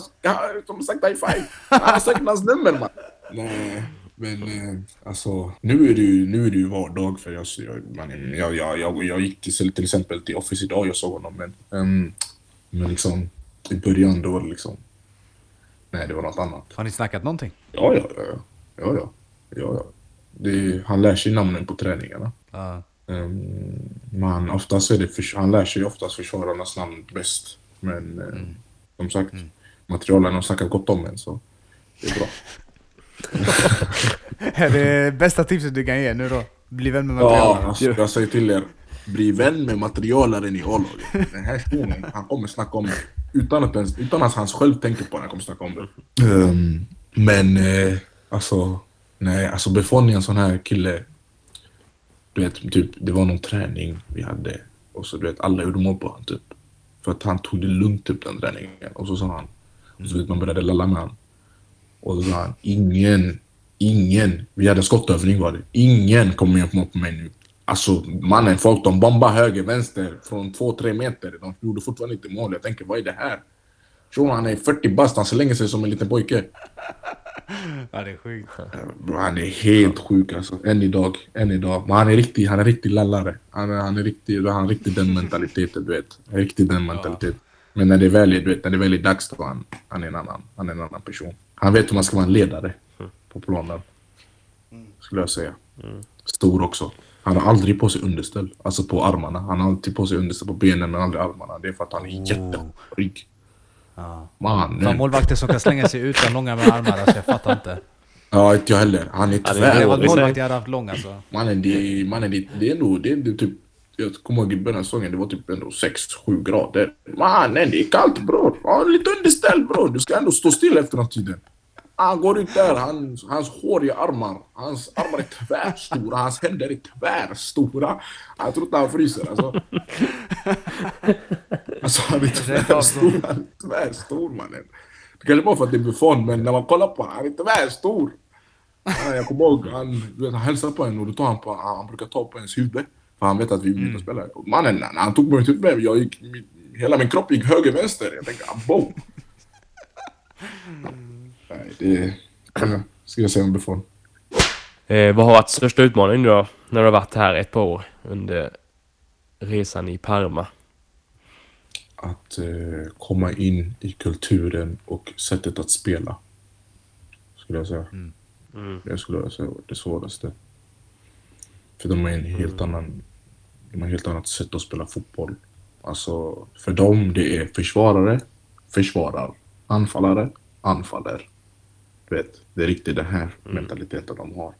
de har sagt high five. Han har sagt hans nummer man. Nej, men eh, alltså nu är det ju, nu är det ju vardag för jag, jag, man, jag, jag, jag, jag gick till, till exempel till Office idag, jag såg honom men, ehm, men liksom i början då var det liksom, nej det var något annat. Har ni snackat någonting? Ja, ja, ja, ja, ja, ja, ja. Det, han lär sig namnen på träningarna. Ja. Um, men oftast är det, för, han lär sig oftast försvararnas namn bäst. Men eh, som sagt, materialen har snackat gott om en så det är bra. Är det bästa tipset du kan ge nu då? Bli vän med Ja, materialaren? alltså, jag säger till er. Bli vän med materialaren i A-laget. Den här shunon, han kommer snacka om det. Utan att, ens, utan att han själv tänker på det, han kommer snacka om det. Ehm, men eh, alltså, Nej, alltså Buffon är en sån här kille. Du vet, typ, det var någon träning vi hade och så du vet, alla gjorde mål på honom typ. För att han tog det lugnt typ den träningen. Och så sa han, och så vet man började lalla med honom. Och så sa han, ingen, ingen, vi hade skottövning var det. Ingen kommer mål på mig nu. Alltså mannen, folk de bombar höger, vänster från två, tre meter. De gjorde fortfarande inte mål. Jag tänker, vad är det här? Shunon han är 40 bast, han slänger sig som en liten pojke. Ja, det är sjukt. Han är helt sjuk alltså. Än idag. Än idag. Men han är riktig, han är riktig lallare. Han är, han är riktig, han har riktigt den mentaliteten du vet. Riktigt den mentaliteten. Men när det väl är, du vet, när det väl är dags då han, han är en annan, han är en annan person. Han vet hur man ska vara en ledare på planen. Skulle jag säga. Stor också. Han har aldrig på sig underställ. Alltså på armarna. Han har alltid på sig underställ på benen men aldrig armarna. Det är för att han är jätterygg. Ja. Mannen. Fan, målvakter som kan slänga sig utan långa med armar, alltså jag fattar inte. Ja, inte jag heller. Han är Ja, det Jag tvär. hade dåligt. varit målvakt jag hade haft lång alltså. Mannen, det, är- mannen det, det är nog, det det typ, jag kommer ihåg i början av säsongen, det var typ ändå 6-7 grader. Mannen, det är kallt bror. Ha lite underställ bror. Du ska ändå stå still efter den tiden. Han går ut där, han, hans håriga armar, hans armar är tvärstora, hans händer är tvärstora. Jag tror inte han fryser alltså. Alltså han är tvärstor, han är tvärstor mannen. Det kanske bara för att det är Buffon, men när man kollar på honom, han är tvärstor. Ja, jag kommer ihåg, han, du vet, han hälsar på en och då tar han på, han brukar ta på ens huvud. För han vet att vi är mm. spelare. Och Mannen, när han tog på mitt huvud, jag gick, hela min kropp gick höger, vänster. Jag tänkte, abo! Det skulle jag säga om Buffon. Eh, vad har varit största utmaningen då när du har varit här ett par år under resan i Parma? Att eh, komma in i kulturen och sättet att spela. Skulle jag säga. Det skulle jag säga var det svåraste. För de har en helt annan... De har ett helt annat sätt att spela fotboll. Alltså, för dem det är försvarare, försvarar. Anfallare, anfaller. Du vet, det är riktigt den här mentaliteten de har.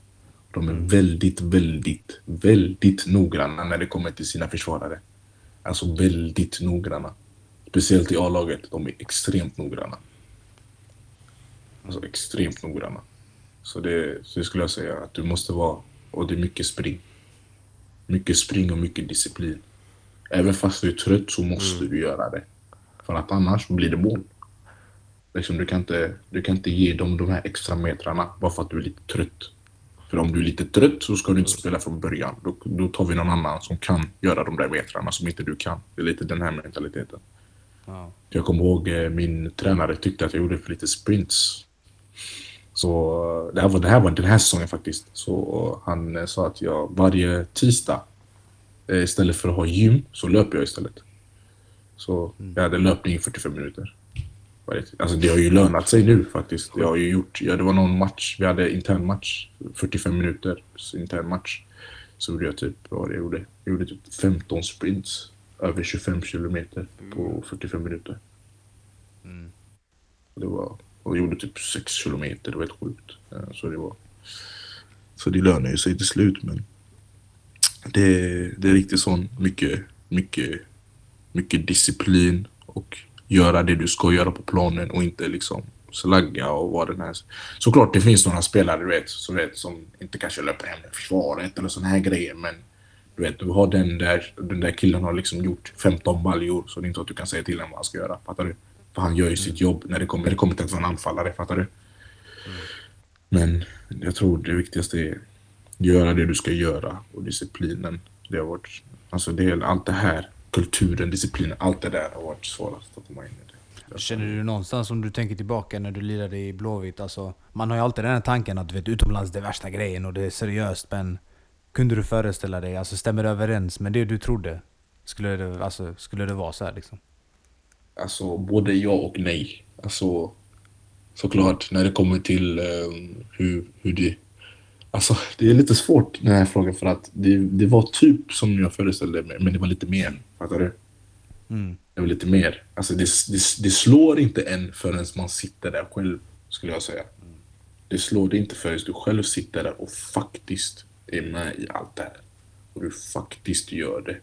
De är väldigt, väldigt, väldigt noggranna när det kommer till sina försvarare. Alltså väldigt noggranna. Speciellt i A-laget. De är extremt noggranna. Alltså extremt noggranna. Så det, så det skulle jag säga att du måste vara, och det är mycket spring. Mycket spring och mycket disciplin. Även fast du är trött så måste du göra det. För att annars blir det mål. Liksom, du, kan inte, du kan inte ge dem de här extra metrarna bara för att du är lite trött. För om du är lite trött så ska du inte spela från början. Då, då tar vi någon annan som kan göra de där metrarna som inte du kan. Det är lite den här mentaliteten. Ja. Jag kommer ihåg eh, min tränare tyckte att jag gjorde för lite sprints. Så eh, det här var, det här var den här säsongen faktiskt. Så han eh, sa att jag varje tisdag istället för att ha gym så löper jag istället. Så jag hade löpning i 45 minuter. Alltså det har ju lönat sig nu faktiskt. Jag har ju gjort, ja, det var någon match, vi hade intern match, 45 minuter intern match. Så gjorde jag typ, vad det jag gjorde? Jag gjorde typ 15 sprints över 25 kilometer på 45 minuter. Och Det var, och jag gjorde typ 6 kilometer, det var helt sjukt. Så det var... Så det lönar ju sig till slut men det, det är riktigt sån mycket, mycket, mycket disciplin och göra det du ska göra på planen och inte liksom slagga och vad den är. Såklart det finns några spelare du vet, som, vet, som inte kanske löper hem med försvaret eller såna här grejer men du vet, du har den där, den där killen har liksom gjort 15 baljor så det är inte så att du kan säga till honom vad han ska göra, fattar du? För han gör ju sitt jobb när det kommer, när det kommer till att vara en anfallare, fattar du? Men jag tror det viktigaste är göra det du ska göra och disciplinen. Det har varit, alltså det allt det här, kulturen, disciplinen, allt det där har varit svårast att komma in i det. Känner du någonstans om du tänker tillbaka när du lirade i Blåvitt? Alltså, man har ju alltid den här tanken att du vet, utomlands det är värsta grejen och det är seriöst men kunde du föreställa dig, alltså stämmer det överens med det du trodde? Skulle det, alltså, skulle det vara så här liksom? Alltså både ja och nej. Alltså såklart när det kommer till eh, hur, hur det... Alltså det är lite svårt den här frågan för att det, det var typ som jag föreställde mig men det var lite mer. Fattar du? Mm. Det var lite mer. Alltså det, det, det slår inte en förrän man sitter där själv, skulle jag säga. Det slår det inte förrän du själv sitter där och faktiskt är med i allt det här. Och du faktiskt gör det.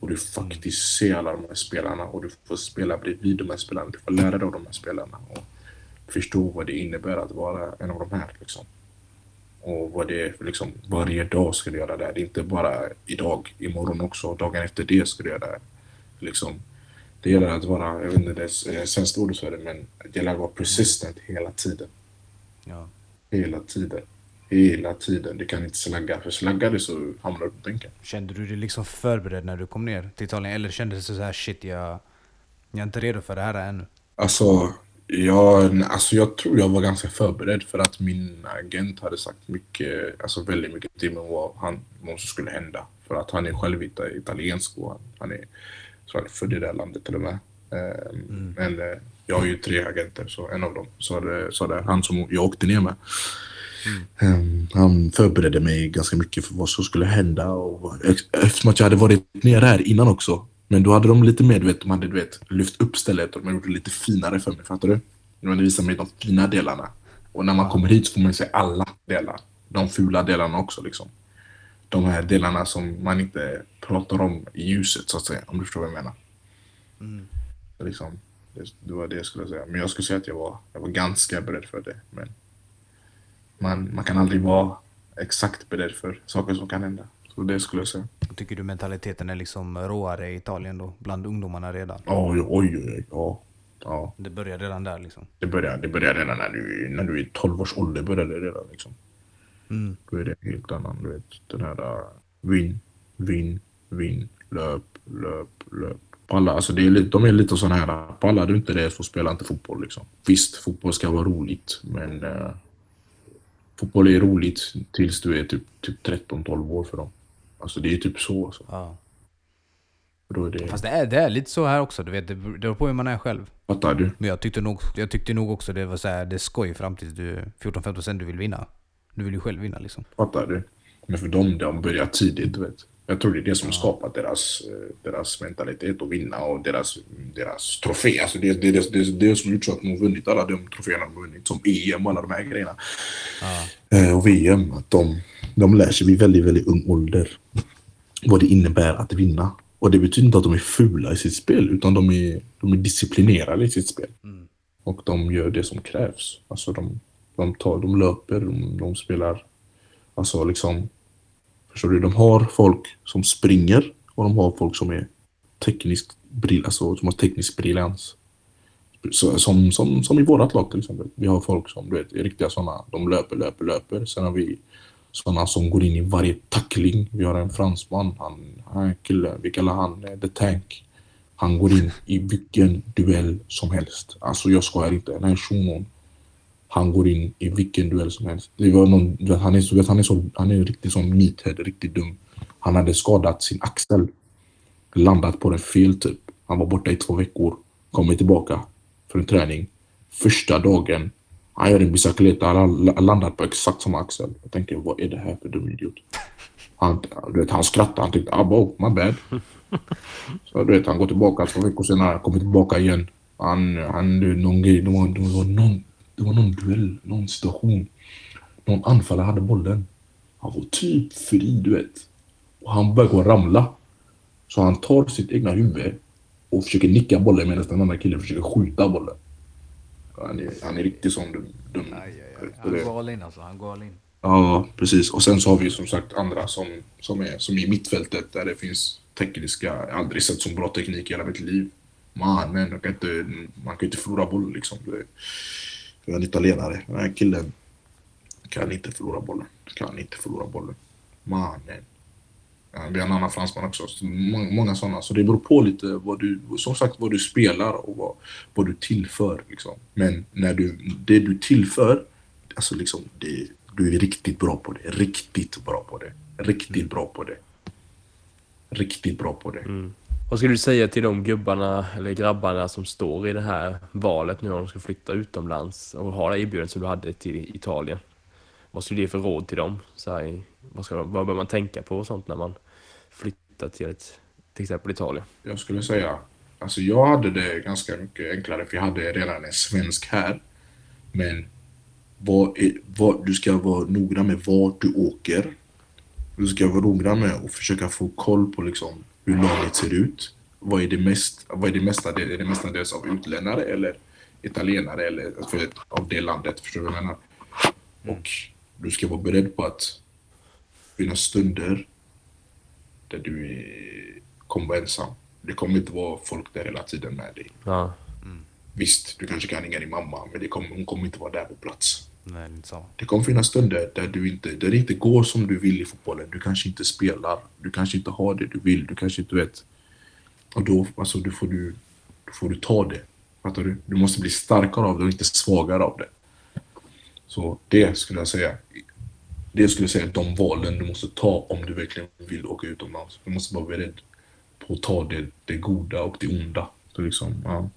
Och du faktiskt ser alla de här spelarna och du får spela bredvid de här spelarna. Du får lära dig av de här spelarna och förstå vad det innebär att vara en av de här. Liksom. Och vad det är för liksom, varje dag ska du göra det. Det är inte bara idag, imorgon också, dagen efter det ska du göra det. Liksom, det gäller att vara, jag vet inte det är sämsta ordet för det, men det gäller att vara persistent hela tiden. Ja. Hela tiden. Hela tiden. Du kan inte slagga, för slaggar du så hamnar du på bänken. Kände du dig liksom förberedd när du kom ner till Italien? Eller kändes det så här shit, jag, jag är inte redo för det här ännu? Alltså, jag, alltså jag tror jag var ganska förberedd för att min agent hade sagt mycket, alltså väldigt mycket till mig vad, han, vad som skulle hända. För att han är själv ita- italiensk och han, han är, tror han är född i det här landet till och med. Ehm, Men eh, jag har ju tre agenter, så en av dem sa det, sa det han som jag åkte ner med. Ehm, han förberedde mig ganska mycket för vad som skulle hända och eftersom att jag hade varit nere här innan också. Men då hade de lite vet, de hade du vet, lyft upp stället och de gjort det lite finare för mig, fattar du? De hade visat mig de fina delarna. Och när man kommer hit så får man se alla delar. De fula delarna också liksom. De här delarna som man inte pratar om i ljuset så att säga, om du förstår vad jag menar. Så Liksom, det, det var det jag skulle säga. Men jag skulle säga att jag var, jag var ganska beredd för det. Men man, man kan aldrig vara exakt beredd för saker som kan hända. Så det skulle jag säga. Tycker du mentaliteten är liksom råare i Italien då? Bland ungdomarna redan? Oj, oj, oj. Ja. ja. Det börjar redan där liksom? Det börjar, det börjar redan när du, när du är 12 års ålder. Börjar det redan liksom. Mm. Då är det helt annan, du vet. Den här uh, vinn, vinn, vinn, löp, löp, löp. Palla, alltså det är lite, de är lite sådana här, pallar du inte det så spela inte fotboll liksom. Visst, fotboll ska vara roligt, men uh, fotboll är roligt tills du är typ, typ 13-12 år för dem. Alltså det är typ så. Alltså. Ja. Det, Fast det är, det är lite så här också, du vet. Det beror på hur man är själv. fattar du? Men jag tyckte nog, jag tyckte nog också det var så här, det är skoj fram tills du 14-15 sen du vill vinna. Du vill ju själv vinna liksom. Fattar du? Men för dem, de börjar tidigt, du vet. Jag tror det är det som skapat deras, eh, deras mentalitet att vinna och deras, deras trofé. Alltså det, det, det, det, det som gjort så att de har vunnit alla de troféerna de har vunnit, som EM och alla de här grejerna. Eh, och VM, att de, de lär sig vid väldigt, väldigt ung ålder vad det innebär att vinna. Och det betyder inte att de är fula i sitt spel, utan de är, de är disciplinerade i sitt spel. Och de gör det som krävs. Alltså de, de, tar, de löper, de, de spelar, alltså liksom, förstår du? De har folk som springer och de har folk som är tekniskt brill, alltså som har teknisk briljans. Så, som, som, som i vårat lag till exempel. Vi har folk som du vet, är riktiga sådana, de löper, löper, löper. Sen har vi sådana som går in i varje tackling. Vi har en fransman, han, han är kille, vi kallar han eh, The Tank. Han går in i vilken duell som helst. Alltså jag skojar inte. Den här shunon, han går in i vilken duell som helst. Det var någon, han är så, han är så, han är riktigt som meathead, riktigt dum. Han hade skadat sin axel. Landat på den fel typ. Han var borta i två veckor. Kommer tillbaka för en träning. Första dagen, han gör en bicicleta, han har landat på exakt samma axel. Jag tänker, vad är det här för dum idiot? Han, du vet, han skrattade, han tyckte, ah, bo, my bad. Så du vet, han går tillbaka två veckor senare, kommer tillbaka igen. Han, han, du, någon grej, det var, det var någon, det var någon duell, någon situation. Någon anfallare hade bollen. Han var typ fri, du vet. Och han börjar gå och ramla. Så han tar sitt egna huvud och försöker nicka bollen medan den andra killen försöker skjuta bollen. Han är, han är riktigt sån dum. dum. Han går all in alltså, han går all in. Ja, precis. Och sen så har vi som sagt andra som, som, är, som i mittfältet där det finns tekniska, jag har aldrig sett så bra teknik i hela mitt liv. Mannen, jag kan inte, man kan inte förlora boll liksom. Jag är en italienare. Den här killen kan inte förlora bollen. Kan inte förlora bollen. Mannen. Vi har en annan fransman också. Så Många, många sådana. Så det beror på lite vad du, som sagt, vad du spelar och vad, vad du tillför. Liksom. Men när du, det du tillför, alltså liksom, det, du är riktigt bra på det. Riktigt bra på det. Riktigt bra på det. Riktigt bra på det. Mm. Vad skulle du säga till de gubbarna eller grabbarna som står i det här valet nu om de ska flytta utomlands och ha det erbjudandet som du hade till Italien? Vad skulle du ge för råd till dem? Så här, vad, ska, vad bör man tänka på och sånt när man flyttar till ett, till exempel Italien? Jag skulle säga, alltså jag hade det ganska mycket enklare för jag hade redan en svensk här. Men vad vad, du ska vara noggrann med vart du åker. Du ska vara noggrann med att försöka få koll på liksom hur laget ser ut. Vad är det, mest, vad är det mesta? Är det mestadels av utländare eller italienare eller för, av det landet? Förstår du vad jag menar? Och du ska vara beredd på att finnas stunder där du är, kommer vara ensam. Det kommer inte vara folk där hela tiden med dig. Ja. Visst, du kanske kan ringa din mamma, men det kommer, hon kommer inte vara där på plats. Nej, det är inte så. Det kommer finnas stunder där, du inte, där det inte går som du vill i fotbollen. Du kanske inte spelar, du kanske inte har det du vill, du kanske inte vet. Och då, alltså, då, får du, då får du ta det. Fattar du? Du måste bli starkare av det och inte svagare av det. Så det skulle jag säga. Det skulle jag säga är de valen du måste ta om du verkligen vill åka utomlands. Du måste vara beredd på att ta det, det goda och det onda. Så liksom, ja.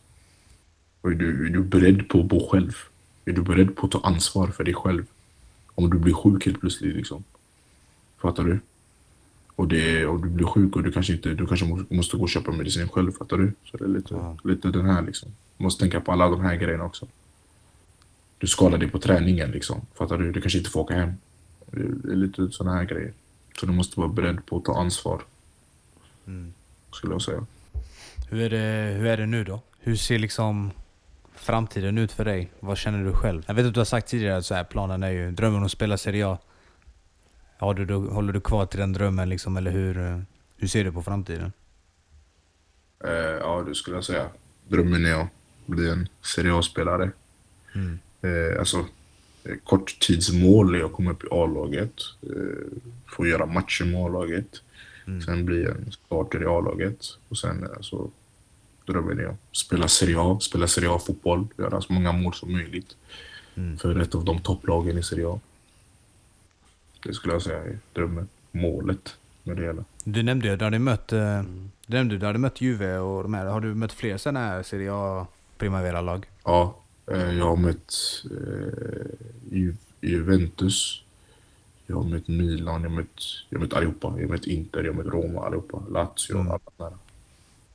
Och är du, är du beredd på att bo själv? Är du beredd på att ta ansvar för dig själv? Om du blir sjuk helt plötsligt liksom. Fattar du? Och, det, och du blir sjuk och du kanske, inte, du kanske må- måste gå och köpa medicin själv, fattar du? Så det är lite, Ja. lite den här liksom. Du måste tänka på alla de här grejerna också. Du skadar dig på träningen liksom, fattar du? Du kanske inte får åka hem. Det är, det är lite sådana här grejer. Så du måste vara beredd på att ta ansvar, Mm. skulle jag säga. Hur, är det, hur är det nu då? Hur ser liksom framtiden ut för dig? Vad känner du själv? Jag vet att du har sagt tidigare att så här, planen är ju drömmen att spela Serie A. Har du, då, håller du kvar till den drömmen liksom, eller hur, eh, hur ser du på framtiden? Eh, ja, det skulle jag säga. Drömmen är att bli en Serie A-spelare. Mm. Eh, alltså, eh, korttidsmål är att komma upp i A-laget. Eh, få göra matcher med A-laget. Mm. Sen bli en starter i A-laget. Och sen eh, alltså, drömmen är att spela Serie A, spela Serie A-fotboll. Göra så många mål som möjligt. Mm. För ett av de topplagen i Serie A. Det skulle jag säga är drömmen. Målet med det hela. Du nämnde ju att du hade mött, eh, du nämnde att du hade mött Juve och de här. Har du mött fler sådana här Serie A Primavera-lag? Ja, eh, jag har mött eh, Ju- Juventus. Jag har mött Milan, jag har mött, jag har mött allihopa. Jag har mött Inter, jag har mött Roma allihopa. Lazio, Mm. alla där.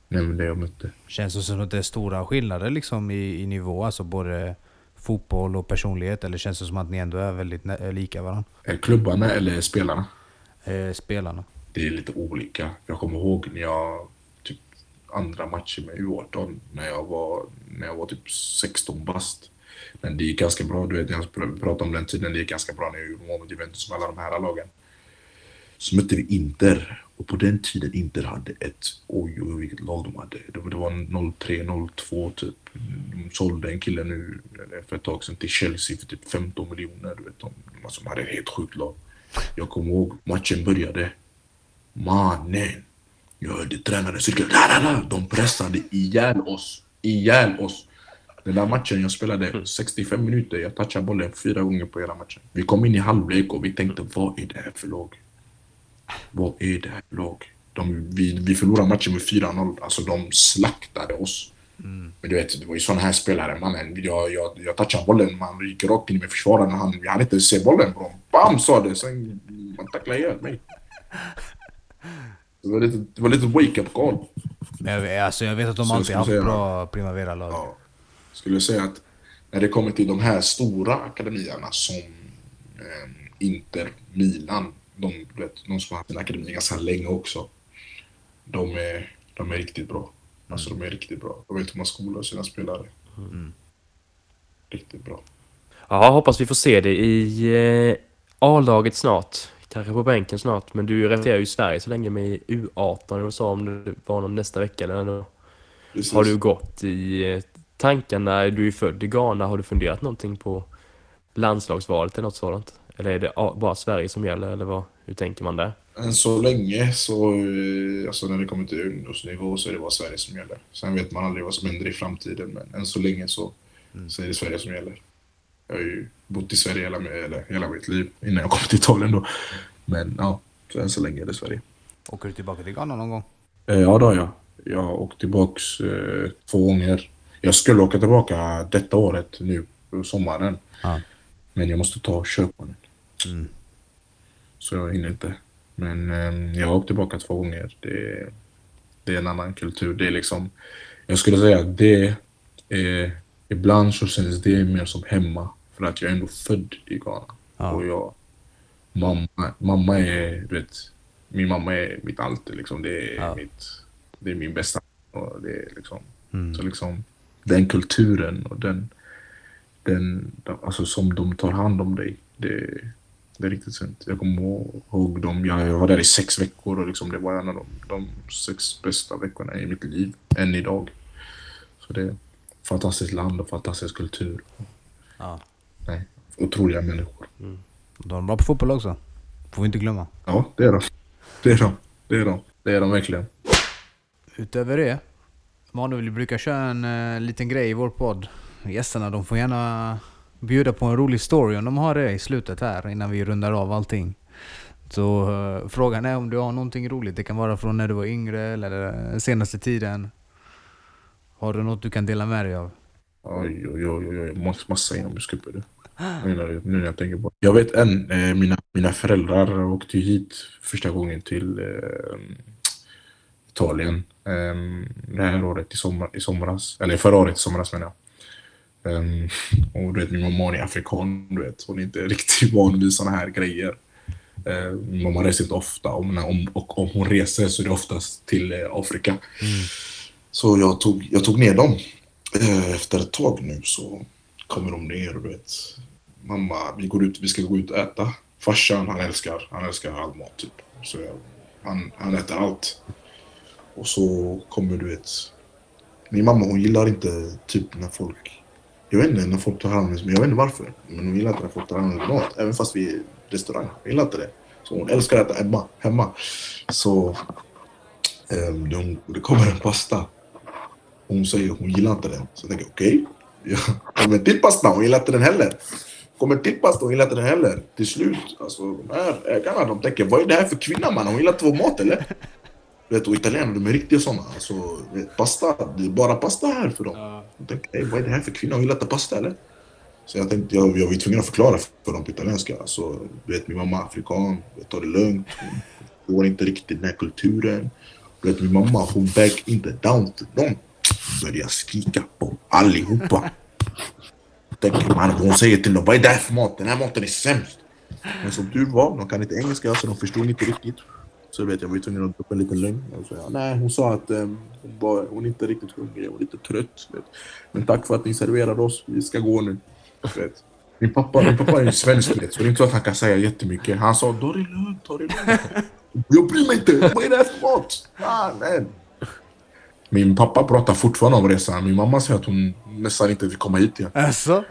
Nämn det jag mötte. Känns det som att det är stora skillnader liksom i, i nivå, alltså både fotboll och personlighet? Eller känns det som att ni ändå är väldigt lika varandra? Eh, Klubbarna eller spelarna? Eh, spelarna. Det är lite olika. Jag kommer ihåg när jag andra matcher med U18 när jag var, när jag var typ 16 bast. Men det gick ganska bra. Du vet, jag pratade om den tiden. Det gick ganska bra när jag gjorde mål mot Juventus med alla de här lagen. Så mötte vi Inter. Och på den tiden Inter hade ett, oj oj vilket lag de hade. Det var, 03, 02 typ. De sålde en kille nu eh, för ett tag sedan till Chelsea för typ 15 miljoner. Du vet, de, alltså, de hade ett helt sjukt lag. Jag kommer ihåg matchen började. Mannen. Jag hörde la, la. De pressade ihjäl oss. Ihjäl oss. Den där matchen jag spelade 65 minuter. Jag touchade bollen fyra gånger på hela matchen. Vi kom in i halvlek och vi tänkte vad är det här för lag? Vad är det här för lag? De, vi, vi förlorade matchen med 4-0. Alltså de slaktade oss. Men du vet, det var ju såna här spelare. Mannen, jag, jag, jag touchade bollen, man gick rakt in med försvararen. Han, jag hann inte se bollen. Bam sa det, sen man tacklade ihjäl mig. Det var lite, det var lite wake-up call. Men jag, vet- alltså, jag vet att de Så alltid haft säga- bra Primavera-lag. Ja. Skulle jag säga att när det kommer till de här stora akademierna som eh, Inter, Milan, de, vet, de som har haft en akademi ganska länge också. De är, de är riktigt bra. Alltså de är riktigt bra. De vet hur man skolar sina spelare. Riktigt bra. Ja, hoppas vi får se det i eh, A-laget snart. Kanske på bänken snart. Men du representerar ju Sverige så länge med U18. Du sa om det var någon nästa vecka eller. Precis. Har du gått i eh, tankarna? Du är född i Ghana. Har du funderat någonting på landslagsvalet eller något sådant? Eller är det bara Sverige som gäller? Eller vad, hur tänker man där? Än så länge så, eh, alltså när det kommer till ungdomsnivå så är det bara Sverige som gäller. Sen vet man aldrig vad som händer i framtiden men än så länge så, så är det Sverige som gäller. Jag har ju bott i Sverige hela, eller, hela mitt liv innan jag kom till Italien då. Men ja, så än så länge är det Sverige. Åker du tillbaka till Ghana någon gång? Eh, ja, det har jag. Jag har åkt tillbaks eh, två gånger. Jag skulle åka tillbaka detta året nu på sommaren. Ja. Men jag måste ta körkortet. Mm. Så jag hinner inte. Men eh, jag har åkt tillbaka två gånger. Det, det är en annan kultur. Det är liksom, jag skulle säga att det är, ibland så känns det mer som hemma. För att jag är ändå född i Ghana. Ja. Och jag, mamma, mamma är, du vet, min mamma är mitt allt. Liksom. Det, är Ja. mitt, det är min bästa. Och det är liksom, Mm. så liksom, den kulturen och den, den, alltså som de tar hand om dig. Det, Det är riktigt synd. Jag kommer ihåg dem. Jag jag var där i sex veckor och liksom det var en av de, de sex bästa veckorna i mitt liv. Än idag. Så det är ett fantastiskt land och fantastisk kultur. Ja. Nej, otroliga människor. De är bra på fotboll också. Får vi inte glömma. Ja, det är de. Det är de. Det är de. Det är de verkligen. Utöver det, Manuel, vi brukar köra en eh, liten grej i vår podd. Gästerna de får gärna bjuda på en rolig story om de har det i slutet här innan vi rundar av allting. Så eh, frågan är om du har någonting roligt. Det kan vara från när du var yngre eller den senaste tiden. Har du något du kan dela med dig av? Oj, oj, oj, oj, oj. Mass, massa inomhuskupper du. Nu när, nu när jag tänker på. Jag vet en, eh, mina, mina föräldrar åkte hit första gången till eh, Italien eh, det här året i, sommar, i somras. Eller förra året i somras menar jag. Ehm, och du vet, min mamma hon är afrikan, du vet. Hon är inte riktigt van vid såna här grejer. Eh, min mamma reser inte ofta, om, om, och om hon reser så är det oftast till eh, Afrika. Så jag tog, jag tog ner dem. Eh, efter ett tag nu så kommer de ner och du vet. Mamma, vi går ut, vi ska gå ut och äta. Farsan, han älskar, han älskar all mat typ. Så jag, han, han äter allt. Och så kommer du vet. Min mamma hon gillar inte typ när folk, jag vet inte när folk tar hand om men jag vet inte varför. Men hon gillar inte när folk tar hand om mat. Även fast vi är restaurang. Hon gillar inte det. Så hon älskar att äta hemma. hemma. Så um, det kommer en pasta. Hon säger hon gillar inte den. Så jag tänker okej. Ja. Kommer pasta, hon gillar inte den heller. Kommer pasta, hon gillar inte den heller. Till slut, alltså de här ägarna, de tänker vad är det här för kvinna man? Hon gillar inte vår mat eller? Du vet, och italienare, de är riktiga sådana. Alltså, vet, pasta, det är bara pasta här för dem. De tänker, "Ey, vad är det här för kvinna? Hon gillar inte pasta eller? Så jag tänkte, jag, jag var tvungen att förklara för dem på italienska. Alltså, du vet, min mamma är afrikan, jag tar det lugnt. Hon går inte riktigt den här kulturen. Du vet, min mamma, hon back inte down till dem. Börjar skrika på allihopa. Tänker man, hon säger till dem, vad är det här för mat? Den här maten är sämst. Men som tur var, de kan inte engelska så de förstod inte riktigt. Så vet jag var ju tvungen att droppa en liten lögn. Och så, ja, nej, hon sa att um, hon, var, hon är inte riktigt hungrig, hon är lite trött. Vet. Men tack för att ni serverade oss, vi ska gå nu. Vet. Min pappa, min pappa är ju svensk, vet, så det är inte så att han kan säga jättemycket. Han sa, ta det lugnt, ta det lugnt. Jag bryr mig inte, vad är det här för mat? Ah, nej. Min pappa pratar fortfarande om resan. Min mamma säger att hon nästan inte vill komma hit igen. Alltså?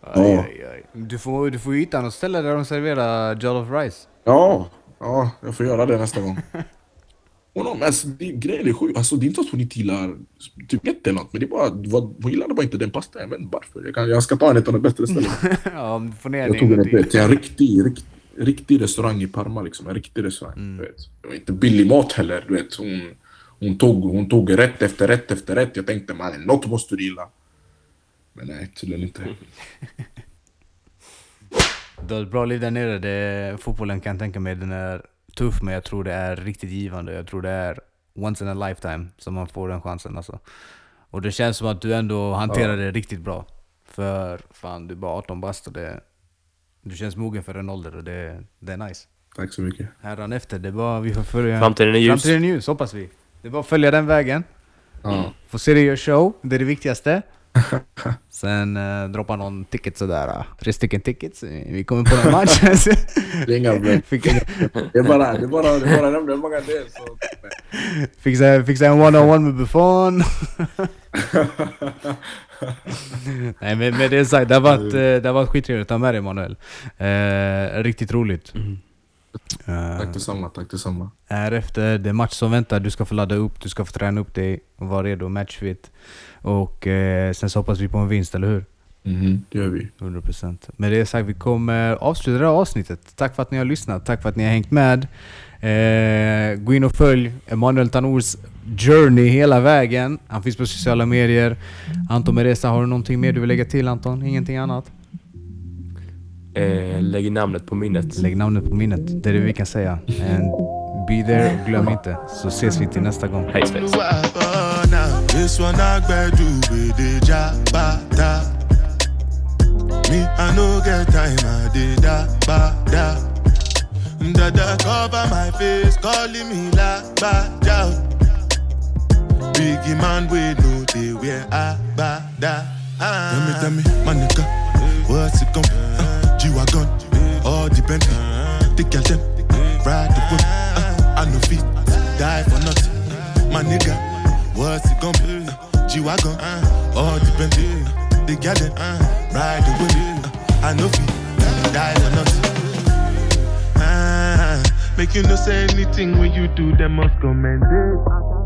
Aj, aj, aj. Du får, du får ju hitta något ställe där de serverar jollof rice. Ja, ja, jag får göra det nästa gång. Hon har, alltså, det, grejen är sjuk. Alltså, det är inte att hon inte gillar typ rätt eller något, men det är bara, vad, hon gillade bara inte den pastan. Jag vet inte varför. Jag, kan, jag ska ta henne till ett bättre ställe. ja, om du får ner Jag tog en henne till, en riktig, rikt, riktig restaurang i Parma. Liksom. En riktig restaurang. Du vet. Det var inte billig mat heller. Du vet. Hon, hon, tog, hon tog rätt efter rätt efter rätt. Jag tänkte man, något måste du gilla. Men nej, tydligen inte. Du har ett bra liv där nere. Det, fotbollen kan jag tänka mig den är tuff men jag tror det är riktigt givande. Jag tror det är once in a lifetime som man får den chansen alltså. Och det känns som att du ändå hanterar det riktigt bra. För fan, du är bara 18 bast och det, du känns mogen för en ålder och det, det är nice. Tack så mycket. Häran efter, det är bara vi får följa... Framtiden är ljus. Framtiden är ljus, hoppas vi. Det är bara att följa den vägen. Ja. Få se dig göra show, det är det viktigaste. Sen uh, droppa någon ticket sådär. Uh, tre stycken tickets. Vi kommer på någon match. Det är inga problem. Det är bara, det är bara, det är bara nämna hur många det är. Så. fixa, fixa en one-on-one med Buffon. Nej men med det sagt, det har varit, eh, det har varit skittrevligt att ha med dig Manuel. Eh, riktigt roligt. Eh, Tack detsamma, tack detsamma. är efter det är match som väntar, du ska få ladda upp, du ska få träna upp dig och vara redo, matchfit. Och eh, sen så hoppas vi på en vinst, eller hur? Mhm, det gör vi. 100% Med det sagt, vi kommer avsluta det här avsnittet. Tack för att ni har lyssnat, tack för att ni har hängt med. Eh, gå in och följ Emanuel Tanors journey hela vägen. Han finns på sociala medier. Anton Meresa, har du någonting mer du vill lägga till Anton? Ingenting annat? Eh, lägg namnet på minnet. Lägg namnet på minnet, det är det vi kan säga. And be there och glöm inte, så ses vi till nästa gång. Hej svejs. This one I do with the jabata. Me, I no get time, I did da ba da. Dada cover my face, calling me la ba da. Biggie man, we know they wear a ba da. Tell me, tell me, my nigga, what's it gon' uh, G-Wagon, all depend The girl them ride the whip. Uh, I no fit die for nothing. My nigga, what's it gonna be? Uh, G-Wagon, uh, all depend. Uh, the girl them ride the whip. Uh, I no fit die for nothing. Make you no say anything when you do, them must commend it.